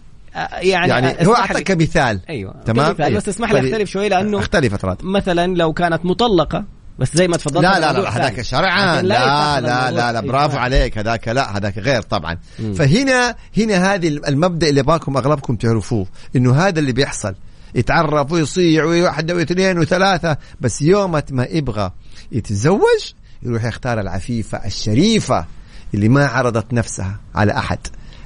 يعني, يعني هو اعطاك مثال. أيوه تمام؟ كمثال،. بس اسمح لي طيب. أختلف شوي لأنه اختلف فترات مثلا لو كانت مطلقة بس زي ما تفضلت لا لا لا هذاك. شرعا. لا لا لا لا إيه، برافو. عليك. هذاك لا هذاك غير طبعا. مم. فهنا هنا هذه المبدأ اللي باكم أغلبكم تعرفوه إنه هذا اللي بيحصل. يتعرف ويصيع وواحده واثنين وثلاثة بس يوم ما يبغى يتزوج يروح يختار العفيفة الشريفة اللي ما عرضت نفسها على أحد.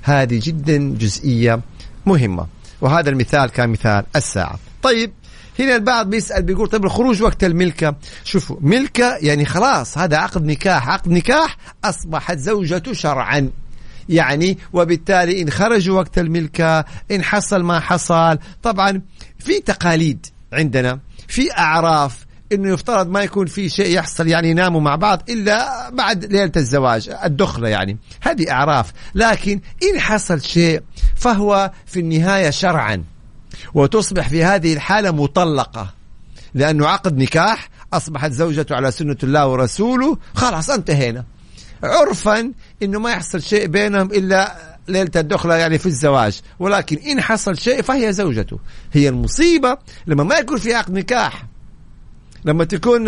هذه جدا جزئية مهمة. وهذا المثال كان مثال الساعة. طيب هنا البعض بيسأل بيقول طيب الخروج وقت الملكة؟ شوفوا ملكة يعني خلاص هذا عقد نكاح. عقد نكاح أصبحت زوجته شرعا. يعني وبالتالي إن خرجوا وقت الملكة إن حصل ما حصل طبعا في تقاليد عندنا في أعراف إنه يفترض ما يكون في شيء يحصل يعني يناموا مع بعض إلا بعد ليلة الزواج الدخلة يعني. هذه أعراف. لكن إن حصل شيء فهو في النهاية شرعا. وتصبح في هذه الحالة مطلقة. لأنه عقد نكاح أصبحت زوجته على سنة الله ورسوله خلاص انتهينا. عرفا أنه ما يحصل شيء بينهم إلا ليلة الدخلة يعني في الزواج. ولكن إن حصل شيء فهي زوجته. هي المصيبة لما ما يكون في عقد نكاح. لما تكون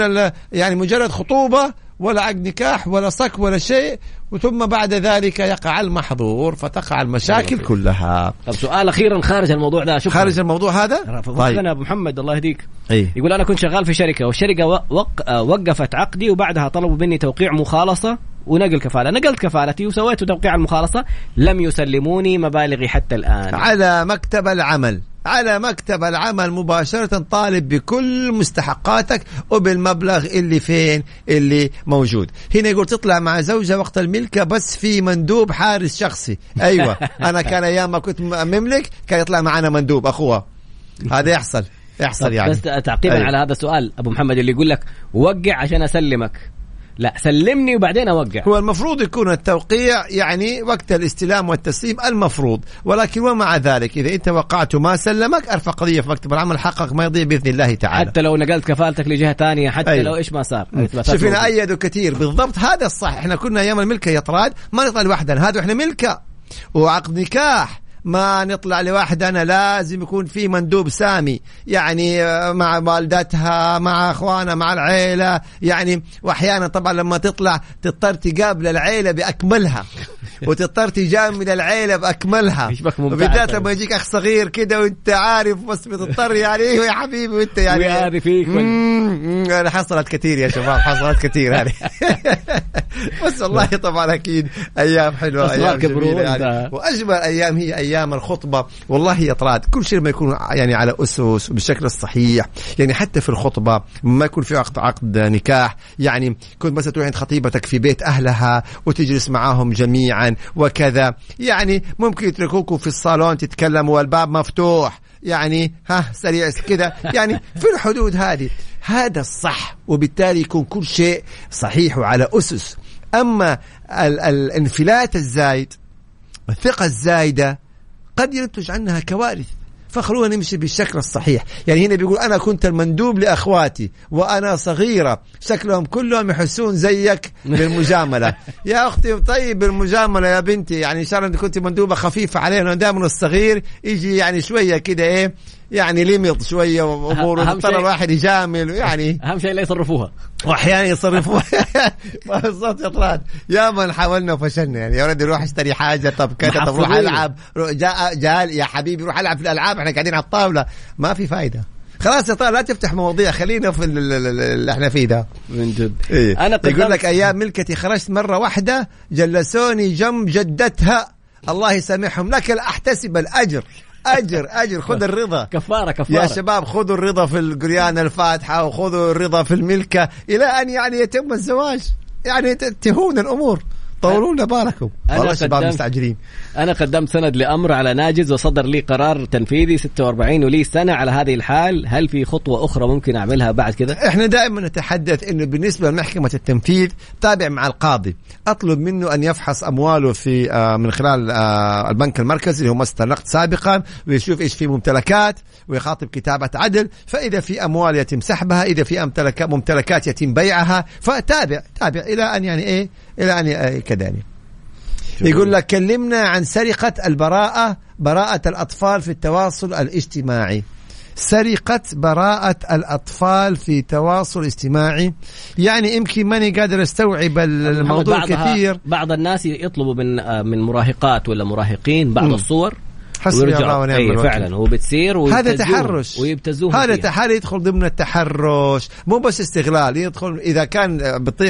يعني مجرد خطوبة ولا عقد نكاح ولا صك ولا شيء وثم بعد ذلك يقع المحظور فتقع المشاكل كلها. طب سؤال أخيرا خارج الموضوع ده. شكرا. خارج الموضوع هذا؟ طيب. أبو محمد الله يهديك. إيه. يقول أنا كنت شغال في شركة والشركة. آه، وقفت عقدي وبعدها طلبوا مني توقيع مخالصة. ونقل كفاله نقلت كفالتي وسويت توقيع المخالصة. لم يسلموني مبالغي حتى الآن. على مكتب العمل. على مكتب العمل مباشرة طالب بكل مستحقاتك وبالمبلغ اللي فين اللي موجود. هنا يقول تطلع مع زوجة وقت الملكة بس في مندوب حارس شخصي. أيوة. [LAUGHS] أنا كان أيام ما كنت مملك كان يطلع معنا مندوب أخوها هذا يحصل. يحصل يعني. بس تعقيبا أيوة. على هذا السؤال أبو محمد اللي يقول لك وقع عشان أسلمك. لا سلمني وبعدين أوقع. هو المفروض يكون التوقيع يعني وقت الاستلام والتسليم المفروض ولكن ومع ذلك؟ إذا أنت وقعت وما سلمك أرفع قضية في مكتب العمل حقك ما يضيع بإذن الله تعالى. حتى لو نقلت كفالتك لجهة ثانية حتى أيوة. لو إيش ما صار. شوف هنا. أيدوا كثير. بالضبط هذا الصح. إحنا كنا أيام الملكة يا طراد ما نطلع لوحدنا. هذا إحنا ملكة. وعقد نكاح. ما نطلع لوحدنا لازم يكون في مندوب سامي. يعني آه، مع والدتها مع أخوانها مع العيلة. يعني وأحيانا طبعا لما تطلع تضطر تقابل العيلة بأكملها. [LAUGHS] وتضطر تجامل العيلة بأكملها. طيب. لما يجيك أخ صغير كده وأنت عارف بس بتضطر يعني أيوه يا حبيبي وأنت يعني وهذه فيك أنا حصلت كثير يا شباب حصلت كثير هذه [LAUGHS] بس والله طبعا أكيد أيام حلوة أيام جميلة يعني. وأجمل أيام هي أيام الخطبة. والله يا طراد كل شيء ما يكون يعني على أسس وبالشكل الصحيح يعني حتى في الخطبة ما يكون في عقد عقد نكاح. يعني كنت مثلا تروح عند خطيبتك في بيت أهلها وتجلس معاهم جميعا وكذا يعني ممكن يتركوكم في الصالون تتكلموا والباب مفتوح. يعني ها سريع كذا. يعني في الحدود هذه. هذا الصح وبالتالي يكون كل شيء صحيح وعلى أسس. أما ال- الانفلات الزايد الثقة الزايدة قد ينتج عنها كوارث. فخلونا نمشي بالشكل الصحيح. يعني هنا بيقول أنا كنت المندوب لأخواتي وأنا صغيرة. شكلهم كلهم يحسون زيك [LAUGHS] بالمجاملة. يا أختي طيب بالمجاملة يا بنتي. يعني إن شاء الله أنت كنت مندوبة خفيفة علينا. دائما الصغير يجي يعني شوية كده إيه يعني ليميط أهم ويضطر شيء- الواحد يجامل يعني [LAUGHS] أهم شيء لا يصرفوها. وأحيانا يصرفوها. [LAUGHS] ما بالضبط يا طلال. يا من حاولنا وفشلنا يعني يا ولدي روح اشتري حاجة طب كذا طب روح. ألعب. جاء جال يا حبيبي روح ألعب في الألعاب إحنا قاعدين على الطاولة. ما في فايدة. خلاص يا طلال لا تفتح مواضيع خلينا في ال- ال- ال- اللي إحنا فيه ده. من جد. إيه. أنا يقول لك أيام ملكتي خرجت مرة واحدة جلسوني جنب جدتها. الله يسامحهم لك أحتسب الأجر. أجر أجر خذ الرضا. كفارة كفارة. يا شباب خذوا الرضا في القريان الفاتحة وخذوا الرضا في الملكة إلى أن يعني يتم الزواج. يعني تهون الأمور. طولوا لنا بالكم والله شباب مستعجلين. أنا قدمت سند لأمر على ناجز وصدر لي قرار تنفيذي 46 ولي سنة على هذه الحال. هل في خطوة أخرى ممكن أعملها بعد كذا إحنا دائما نتحدث إنه بالنسبة لمحكمة التنفيذ تابع مع القاضي. أطلب منه أن يفحص أمواله في آه، من خلال آه، البنك المركزي اللي هو مصدر نقد سابقا ويشوف إيش في ممتلكات. ويخاطب كتابة عدل فإذا في أموال يتم سحبها إذا في ممتلكات ممتلكات يتم بيعها فتابع تابع إلى أن يعني إيه؟ إلى أن آه، كذا يعني يقول لك كلمنا عن سرقة البراءة براءة الأطفال في التواصل الاجتماعي. سرقة براءة الأطفال في تواصل اجتماعي. يعني يمكن ماني قادر أستوعب الموضوع محمد، بعضها- كثير. بعض الناس يطلبوا من آه، من مراهقات ولا مراهقين بعض مم. الصور حسبي. الله ونعم أي الوكيل. فعلا هو بتصير هذا تحرش ويبتزوهم هذا. تحرش يدخل ضمن التحرش مو بس استغلال يدخل إذا كان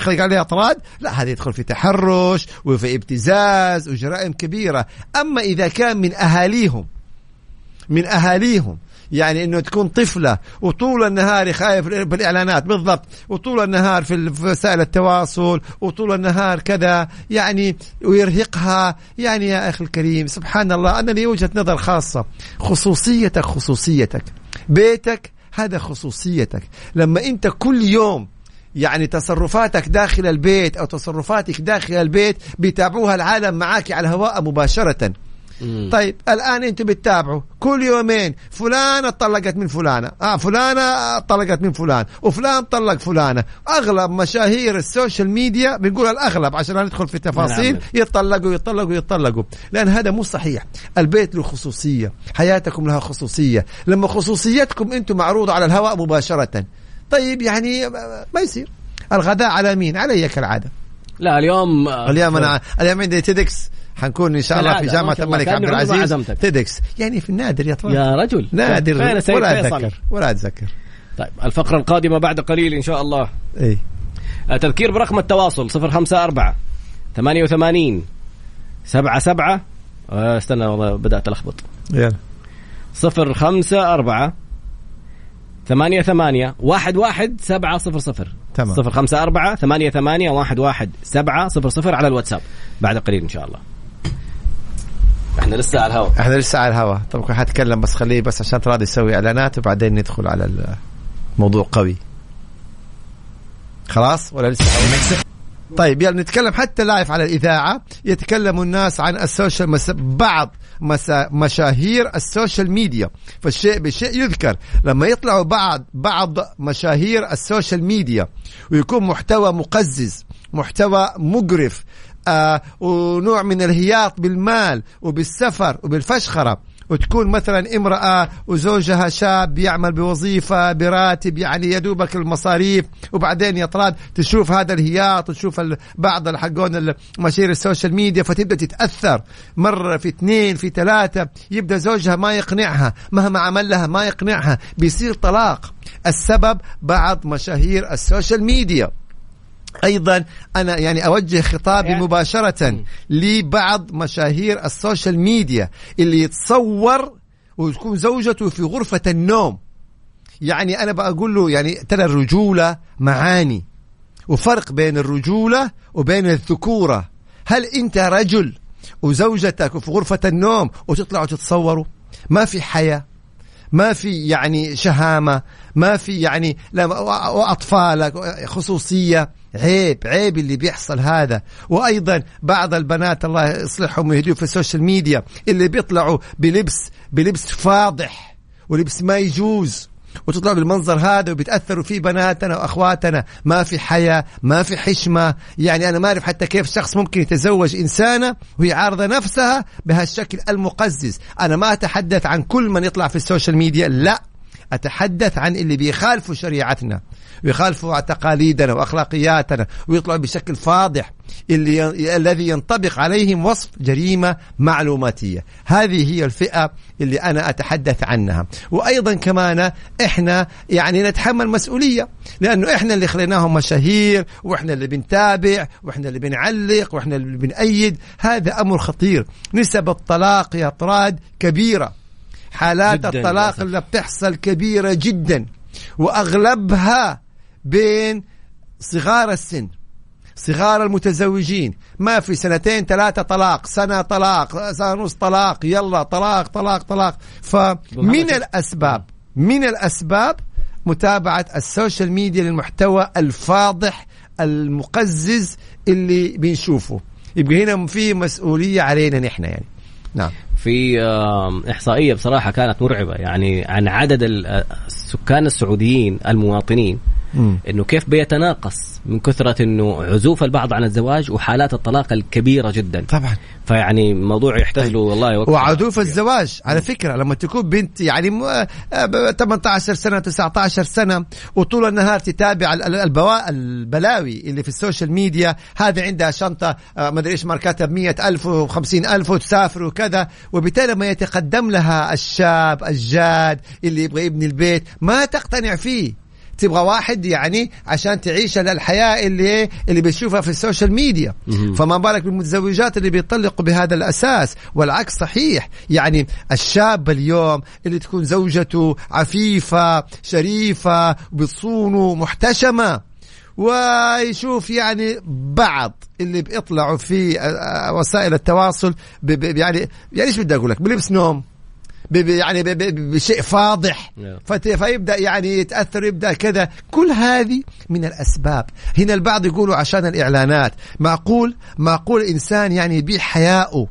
اللي قال لها أطراد لا هذا يدخل في تحرش وفي ابتزاز وجرائم كبيرة أما إذا كان من أهاليهم من أهاليهم يعني إنه تكون طفلة وطول النهار خايف بالإعلانات بالضبط. وطول النهار في وسائل التواصل وطول النهار كذا يعني ويرهقها. يعني يا أخي الكريم سبحان الله أنا لي وجهة نظر خاصة. خصوصيتك خصوصيتك. بيتك هذا خصوصيتك. لما أنت كل يوم يعني تصرفاتك داخل البيت أو تصرفاتك داخل البيت بيتابعوها العالم معاك على الهواء مباشرة. مم. طيب الآن أنتم بتتابعوا. كل يومين فلانة طلقت من فلانة. آه فلانة طلقت من فلان. وفلان طلق فلانة. أغلب مشاهير ال social media بنقول الأغلب عشان لا ندخل في تفاصيل نعم. يتطلقوا يتطلقوا يتطلقوا لأن هذا مو صحيح. البيت له خصوصية. حياتكم لها خصوصية. لما خصوصيتكم أنتم معروضة على الهواء مباشرة. طيب يعني ما يصير. الغداء على مين؟ علي كالعاده لا اليوم آه، اليوم أنا اليوم عندي TEDx. حنكون إن شاء الله في جامعة الملك عبد العزيز. TEDx. يعني في النادر يا طبعا يا رجل. نادر. ولا؟ أتذكر. ولا أتذكر. طيب الفقرة القادمة بعد قليل إن شاء الله. اي آه، تذكير برقم التواصل 054 88 77 آه، استنى والله بدأت ألخبط. يلا. 054 ثمانية ثمانية واحد واحد سبعة صفر صفر. تمام. صفر خمسة أربعة ثمانية ثمانية واحد واحد سبعة صفر صفر على الواتساب. بعد قليل إن شاء الله. إحنا لسه على الهواء إحنا لسه على الهواء طبعا حتكلم بس خليه بس عشان تراضي يسوي إعلانات وبعدين ندخل على الموضوع قوي. خلاص؟ ولا لسه؟ طيب يلا نتكلم حتى live على الإذاعة. يتكلم الناس عن ال social مس... بعض مسا... مشاهير ال social media. فالشيء بشيء يذكر. لما يطلعوا بعض بعض مشاهير ال social media ويكون محتوى مقزز محتوى مقرف آه ونوع من الهياط بالمال وبالسفر وبالفشخرة. وتكون مثلا امرأة وزوجها شاب يعمل بوظيفة براتب يعني يدوبك المصاريف وبعدين يا طراد تشوف هذا الهياط وتشوف بعض الحقون مشاهير ال social media فتبدأ تتأثر. مرة في اثنين في ثلاثة يبدأ زوجها ما يقنعها. مهما عمل لها ما يقنعها. بيصير طلاق. السبب بعض مشاهير ال social media. أيضا أنا يعني أوجه خطابي مباشرة لبعض مشاهير ال social media اللي يتصور وتكون زوجته في غرفة النوم. يعني أنا بقول له يعني ترى الرجولة معاني وفرق بين الرجولة وبين الذكورة. هل أنت رجل وزوجتك في غرفة النوم وتطلعوا تتصوروا؟ ما في حياة ما في يعني شهامة ما في يعني لا وأطفالك خصوصية. عيب عيب اللي بيحصل هذا. وأيضا بعض البنات الله يصلحهم ويهديهم في السوشيال ميديا اللي بيطلعوا بلبس بلبس فاضح ولبس ما يجوز. وتطلع بالمنظر هذا وبيتاثروا فيه بناتنا وأخواتنا. ما في حياة ما في حشمة. يعني أنا ما أعرف حتى كيف شخص ممكن يتزوج إنسانة وهي عارضة نفسها بهالشكل المقزز. أنا ما أتحدث عن كل من يطلع في ال social media لا. أتحدث عن اللي بيخالفوا شريعتنا. ويخالفوا تقاليدنا واخلاقياتنا ويطلعوا بشكل فاضح اللي. الذي ينطبق عليهم وصف جريمة معلوماتية. هذه هي الفئة اللي أنا أتحدث عنها. وأيضا كمان إحنا يعني نتحمل مسؤولية لأنه إحنا اللي خليناهم مشاهير وإحنا اللي بنتابع وإحنا اللي بنعلق وإحنا اللي بنأيد. هذا أمر خطير. نسب الطلاق يا طراد كبيرة. حالات الطلاق. اللي بتحصل كبيرة جدا. وأغلبها بين صغار السن صغار المتزوجين. ما في سنتين ثلاثة طلاق سنة طلاق سنة ونص طلاق يلا طلاق طلاق طلاق. فمن الأسباب من الأسباب متابعة السوشيال ميديا للمحتوى الفاضح المقزز اللي بنشوفه. يبقى هنا في مسؤولية علينا نحن يعني. نعم. في إحصائية بصراحة كانت مرعبة. يعني عن عدد السكان السعوديين المواطنين إنه كيف بيتناقص من كثرة إنه عزوف البعض عن الزواج وحالات الطلاق الكبيرة جدا. طبعا. فيعني موضوع يحتاج له والله وقت وعزوف الزواج على فكرة لما تكون بنت يعني 18 سنة 19 سنة وطول النهار تتابع البلاوي اللي في السوشيال ميديا هذه عندها شنطة ما أدري إيش ماركاتها ب 100000 و50000 وتسافر وكذا وبالتالي لما يتقدم لها الشاب الجاد اللي يبغى يبني البيت ما تقتنع فيه. تبغى واحد يعني عشان تعيش الحياة اللي اللي بتشوفها في السوشيال ميديا. فما بالك بالمتزوجات اللي بيطلقوا بهذا الأساس. والعكس صحيح. يعني الشاب اليوم اللي تكون زوجته عفيفة شريفة بتصونه محتشمة ويشوف يعني بعض اللي بيطلعوا في وسائل التواصل يعني يعني إيش بدي أقول لك؟ بلبس نوم. يعني بشيء فاضح. فيبدأ يعني يتأثر يبدأ كذا. كل هذه من الأسباب. هنا البعض يقولوا عشان الإعلانات. معقول؟ معقول إنسان يعني يبيع حياءه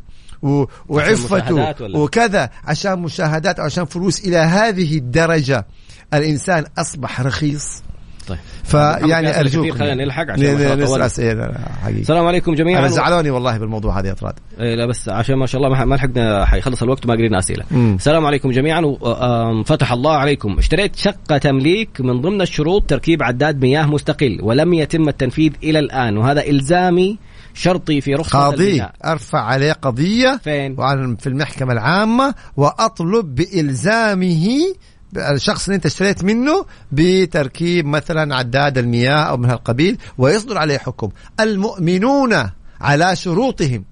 وعفته وكذا عشان مشاهدات أو عشان فلوس إلى هذه الدرجة. الإنسان أصبح رخيص. طيب. فيعني أرجوك. خلينا نلحق عشان اسئله حقيقي. السلام عليكم جميعا. أنا زعلوني والله بالموضوع هذا يا طراد. إيه لا بس عشان ما شاء الله ما لحقنا حيخلص الوقت وما قرينا أسئلة. السلام عليكم جميعا وفتح الله عليكم. اشتريت شقة تمليك من ضمن الشروط تركيب عداد مياه مستقل ولم يتم التنفيذ إلى الآن وهذا إلزامي شرطي في رخصة قاضي أرفع عليه قضية فين؟ وعن في المحكمة العامة وأطلب بإلزامه الشخص اللي انت اشتريت منه بتركيب مثلا عداد المياه أو من هالقبيل ويصدر عليه حكم. المؤمنون على شروطهم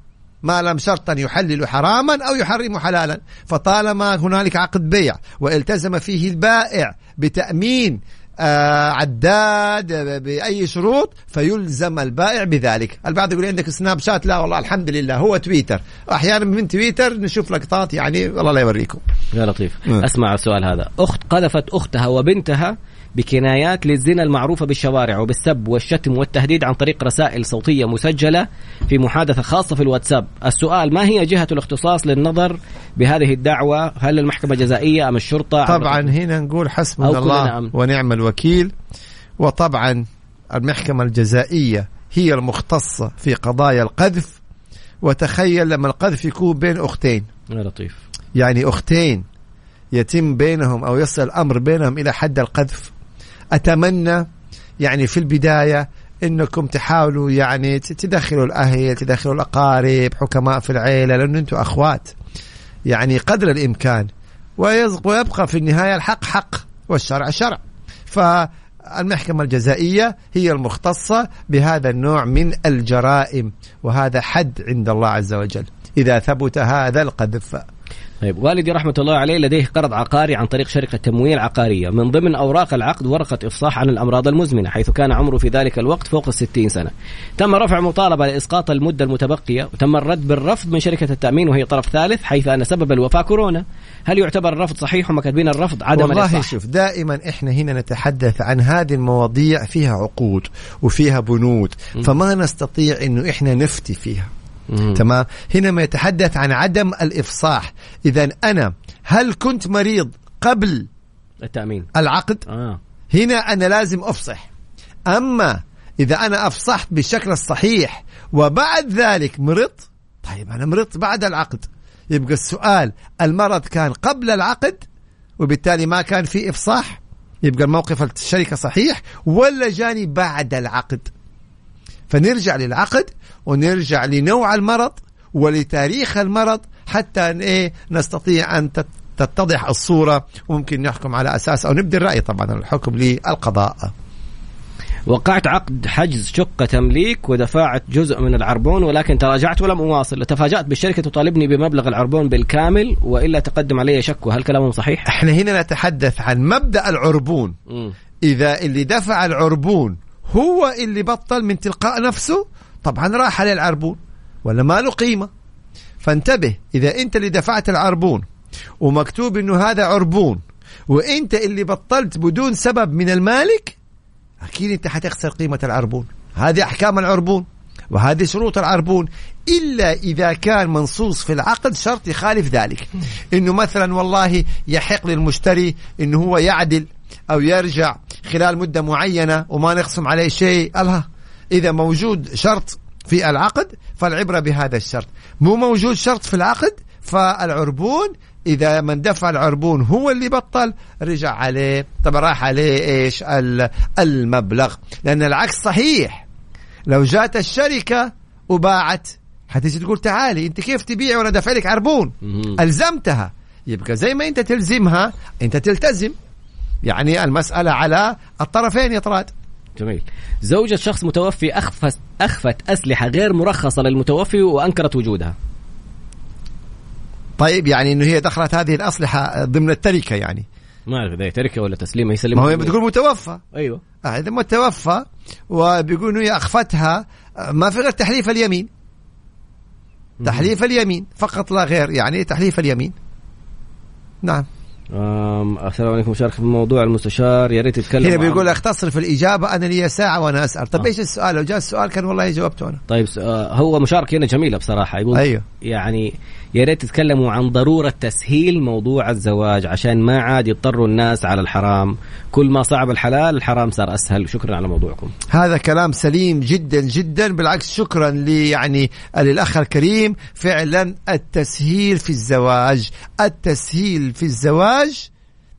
ما لم شرطا يحلل حراما أو يحرم حلالا. فطالما هنالك عقد بيع والتزم فيه البائع بتأمين عداد بأي شروط فيلزم البائع بذلك، البعض يقول عندك سناب شات؟ لا والله الحمد لله هو تويتر، أحيانا من تويتر نشوف لقطات يعني والله لا يوريكم. يا لطيف. مم. أسمع السؤال هذا. أخت قذفت أختها وبنتها بكنايات للزنا المعروفة بالشوارع وبالسب والشتم والتهديد عن طريق رسائل صوتية مسجلة في محادثة خاصة في الواتساب. السؤال ما هي جهة الاختصاص للنظر بهذه الدعوة؟ هل المحكمة الجزائية أم الشرطة؟ طبعا هنا نقول حسبنا الله أمن. ونعم الوكيل. وطبعا المحكمة الجزائية هي المختصة في قضايا القذف. وتخيل لما القذف يكون بين أختين. يا لطيف. يعني أختين يتم بينهم أو يصل الأمر بينهم إلى حد القذف. أتمنى يعني في البداية إنكم تحاولوا يعني تدخلوا الأهل تدخلوا الأقارب حكماء في العيلة لأنه أنتم أخوات. يعني قدر الإمكان. ويبقى في النهاية الحق حق والشرع شرع. فالمحكمة الجزائية هي المختصة بهذا النوع من الجرائم وهذا حد عند الله عز وجل. إذا ثبت هذا القذف. طيب والدي رحمة الله عليه لديه قرض عقاري عن طريق شركة تمويل عقارية من ضمن أوراق العقد ورقة إفصاح عن الأمراض المزمنة حيث كان عمره في ذلك الوقت فوق الستين سنة. تم رفع مطالبة لإسقاط المدة المتبقية وتم الرد بالرفض من شركة التأمين وهي طرف ثالث حيث أن سبب الوفاة كورونا. هل يعتبر الرفض صحيح هم كاتبين الرفض عدم والله الإصلاح؟ شوف دائما إحنا هنا نتحدث عن هذه المواضيع فيها عقود وفيها بنود فما نستطيع إنه إحنا نفتي فيها. مم. تمام؟ هنا ما يتحدث عن عدم الإفصاح. اذا أنا هل كنت مريض قبل التأمين. العقد؟ آه. هنا أنا لازم أفصح. أما إذا أنا أفصحت بالشكل الصحيح وبعد ذلك مرضت طيب أنا مرضت بعد العقد. يبقى السؤال المرض كان قبل العقد وبالتالي ما كان في إفصاح؟ يبقى الموقف الشركة صحيح ولا جاني بعد العقد؟ فنرجع للعقد ونرجع لنوع المرض ولتاريخ المرض حتى أن إيه نستطيع تت- تتضح الصورة. وممكن نحكم على أساس أو نبدي الرأي طبعا الحكم للقضاء. وقعت عقد حجز شقة تمليك ودفعت جزء من العربون ولكن تراجعت ولم أواصل. تفاجأت بالشركة تطالبني بمبلغ العربون بالكامل وإلا تقدم علي شكوى. هل كلامهم صحيح؟ إحنا هنا نتحدث عن مبدأ العربون. مم. إذا اللي دفع العربون هو اللي بطل من تلقاء نفسه؟ طبعا راح عليه العربون ولا ما له قيمة؟ فانتبه إذا أنت اللي دفعت العربون ومكتوب أنه هذا عربون وأنت اللي بطلت بدون سبب من المالك أكيد أنت حتخسر قيمة العربون. هذه أحكام العربون وهذه شروط العربون إلا إذا كان منصوص في العقد شرط يخالف ذلك. إنه مثلا والله يحق للمشتري إنه هو يعدل أو يرجع خلال مدة معينة وما نخصم عليه شيء. الله إذا موجود شرط في العقد فالعبرة بهذا الشرط. مو موجود شرط في العقد فالعربون إذا من دفع العربون هو اللي بطل رجع عليه. طبعا راح عليه إيش؟ المبلغ. لأن العكس صحيح. لو جات الشركة وباعت حتيجي تقول تعالي أنت كيف تبيع وأنا دافع لك عربون؟ ألزمتها. يبقى زي ما أنت تلزمها أنت تلتزم. يعني المسألة على الطرفين يا طراد. جميل. زوجة شخص متوفي أخفت, أخفت أسلحة غير مرخصة للمتوفي وأنكرت وجودها. طيب يعني إنه هي دخلت هذه الأسلحة ضمن التركة يعني. ما أعرف إذا تركة ولا تسليم يسلم ما هو بتقول متوفى. أيوه. آه إذا متوفى وبيقول هي أخفتها ما في غير تحليف اليمين. تحليف اليمين فقط لا غير يعني تحليف اليمين. نعم. السلام عليكم مشاركة في موضوع المستشار. يا ريت يتكلم هنا بيقول اختصر في الإجابة أنا لي ساعة وأنا أسأل. طيب آه. إيش السؤال؟ لو جاء السؤال كان والله جاوبته أنا. طيب آه، هو مشاركه هنا جميلة بصراحة. يقول أيوه. يعني يا ريت تتكلموا عن ضرورة تسهيل موضوع الزواج عشان ما عاد يضطروا الناس على الحرام. كل ما صعب الحلال الحرام صار أسهل. شكرا على موضوعكم. هذا كلام سليم جدا جدا. بالعكس شكرا لي يعني للأخ الكريم. فعلا التسهيل في الزواج التسهيل في الزواج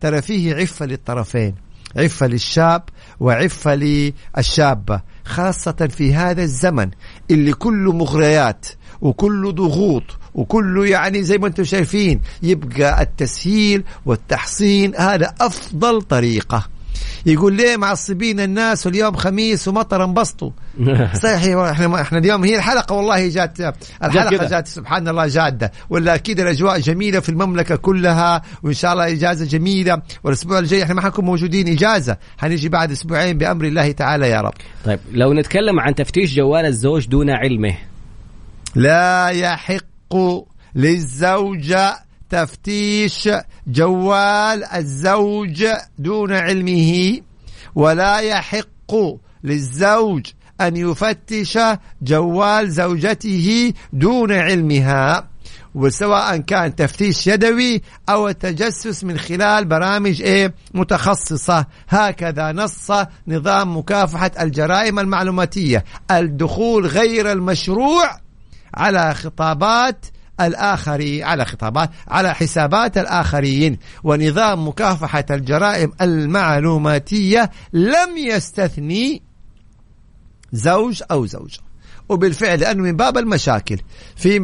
ترى فيه عفة للطرفين عفة للشاب وعفة للشابة خاصة في هذا الزمن اللي كله مغريات وكله ضغوط وكله يعني زي ما أنتم شايفين يبقى التسهيل والتحصين هذا أفضل طريقة. يقول ليه معصبين الناس واليوم خميس ومطر انبسطوا؟ [LAUGHS] صحيح إحنا إحنا اليوم هي الحلقة والله جات الحلقة جات سبحان الله جادة. ولا أكيد الأجواء جميلة في المملكة كلها وإن شاء الله إجازة جميلة. والأسبوع الجاي إحنا ما حنكون موجودين إجازة. حنيجي بعد أسبوعين بأمر الله تعالى يا رب. طيب لو نتكلم عن تفتيش جوال الزوج دون علمه. لا يحق للزوجه تفتيش جوال الزوج دون علمه ولا يحق للزوج أن يفتش جوال زوجته دون علمها وسواء كان تفتيش يدوي أو التجسس من خلال برامج إيه؟ متخصصة. هكذا نص نظام مكافحة الجرائم المعلوماتية. الدخول غير المشروع على خطابات الآخرين على خطابات على حسابات الآخرين. ونظام مكافحة الجرائم المعلوماتية لم يستثني زوج أو زوجة. وبالفعل لأنه من باب المشاكل. في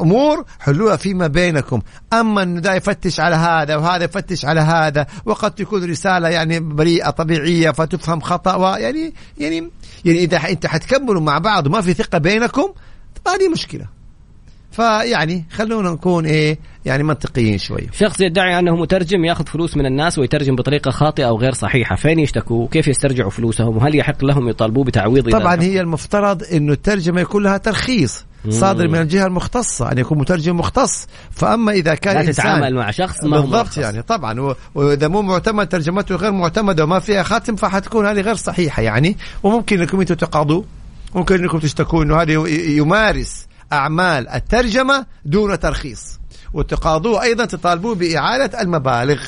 أمور حلوها فيما بينكم. أما أنه ده يفتش على هذا وهذا يفتش على هذا. وقد تكون رسالة يعني بريئة طبيعية فتفهم خطأ يعني يعني يعني إذا إنت حتكملوا مع بعض وما في ثقة بينكم هذه مشكلة. فيعني خلونا نكون إيه يعني منطقيين شوي. شخص يدعي أنه مترجم يأخذ فلوس من الناس ويترجم بطريقة خاطئة أو غير صحيحة. فين يشتكوا؟ وكيف يسترجعوا فلوسهم؟ وهل يحق لهم يطالبوا بتعويض طبعا هي المفترض إنه الترجمة يكون لها ترخيص صادر من الجهة المختصة أن يكون مترجم مختص. فأما إذا كان لا تتعامل مع شخص ما بالضبط يعني طبعا. وإذا مو معتمد ترجمته غير معتمدة وما فيها خاتم فحتكون هذه غير صحيحة يعني. وممكن انكم أنتم تقاضوا. ممكن انكم تشتكوا إنه هذا يمارس أعمال الترجمة دون ترخيص. وتقاضوه أيضا تطالبوه بإعادة المبالغ.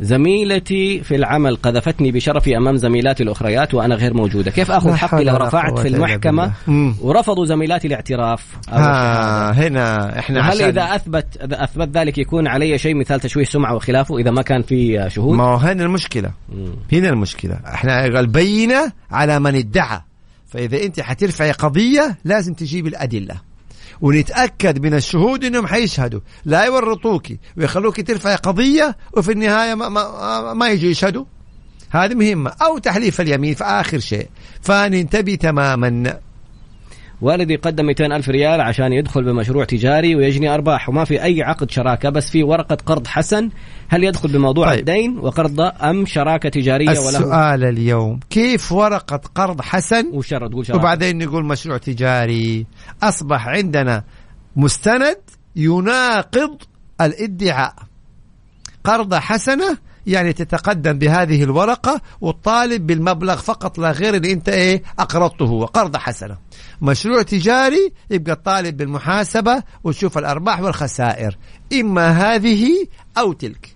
زميلتي في العمل قذفتني بشرفي أمام زميلاتي الأخريات وأنا غير موجودة، كيف أخذ حقي لو رفعت في المحكمة ورفضوا زميلاتي الاعتراف؟ آه هنا إحنا هل إذا أثبت إذا أثبت ذلك يكون علي شيء مثال تشويه سمعة وخلافه إذا ما كان في شهود؟ ما هو هنا المشكلة. مم. هنا المشكلة، إحنا البينه على من ادعى، فإذا أنت حترفعي قضية لازم تجيب الأدلة. ونتاكد من الشهود إنهم حيشهدوا. لا يورطوك ويخلوك ترفع قضية وفي النهاية ما, ما, ما يجوا يشهدوا. هذه مهمة. أو تحليف اليمين في آخر شيء. فننتبه تماما. والدي قدم 200 ألف ريال عشان يدخل بمشروع تجاري ويجني أرباح وما في أي عقد شراكة بس في ورقة قرض حسن. هل يدخل بموضوع طيب. الدين وقرض أم شراكة تجارية وله السؤال اليوم كيف ورقة قرض حسن؟ وشر تقول شراكة. وبعدين نقول مشروع تجاري. أصبح عندنا مستند يناقض الادعاء. قرضة حسنة يعني تتقدم بهذه الورقة وتطالب بالمبلغ فقط لا غير اللي أنت إيه أقرضته هو قرضة حسنة. مشروع تجاري يبقى الطالب بالمحاسبة وتشوف الأرباح والخسائر. إما هذه أو تلك.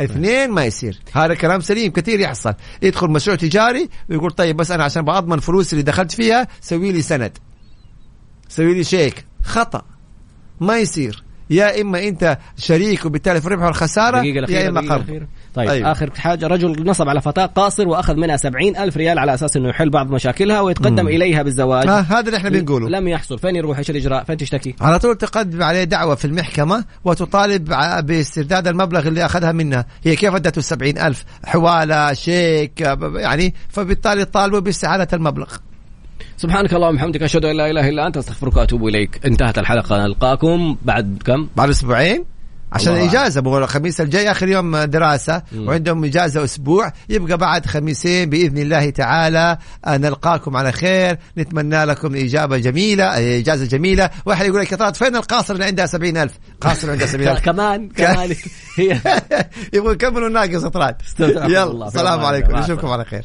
اثنين ما يصير. هذا كلام سليم كثير يحصل. يدخل مشروع تجاري ويقول طيب بس أنا عشان بضمن فلوس اللي دخلت فيها سوي لي سند. سوي لي شيك. خطأ. ما يصير. يا إما أنت شريك وبالتالي في الربح والخساره يا إما قرض. طيب. أيوة. آخر حاجة رجل نصب على فتاة قاصر وأخذ منها سبعين ألف ريال على أساس أنه يحل بعض مشاكلها ويتقدم مم. إليها بالزواج ها هذا اللي إحنا بنقوله لم يحصل فين يروح إيش الإجراء فين تشتكي على طول تقدم عليه دعوة في المحكمة وتطالب باسترداد المبلغ اللي أخذها منها هي كيف ادته السبعين ألف حوالة شيك يعني فبالتالي طالبوا باستعادة المبلغ سبحانك اللهم وبحمدك أشهد أن لا إله إلا أنت أستغفرك وأتوب إليك. انتهت الحلقة نلقاكم بعد كم؟ بعد أسبوعين. عشان الإجازة مو الخميس الجاي آخر يوم دراسة. مم. وعندهم إجازة أسبوع. يبقى بعد خميسين بإذن الله تعالى آه، نلقاكم على خير. نتمنى لكم إجابة جميلة آه، إجازة جميلة. واحد يقول لك يا طارق فين القاصر اللي عندها سبعين ألف؟ قاصر عندها [LAUGHS] سبعين ألف. كمان [LAUGHS] كمان. هي يبغوا يكملوا الناقص اطراد استودعكم يلا السلام عليكم. نشوفكم على خير.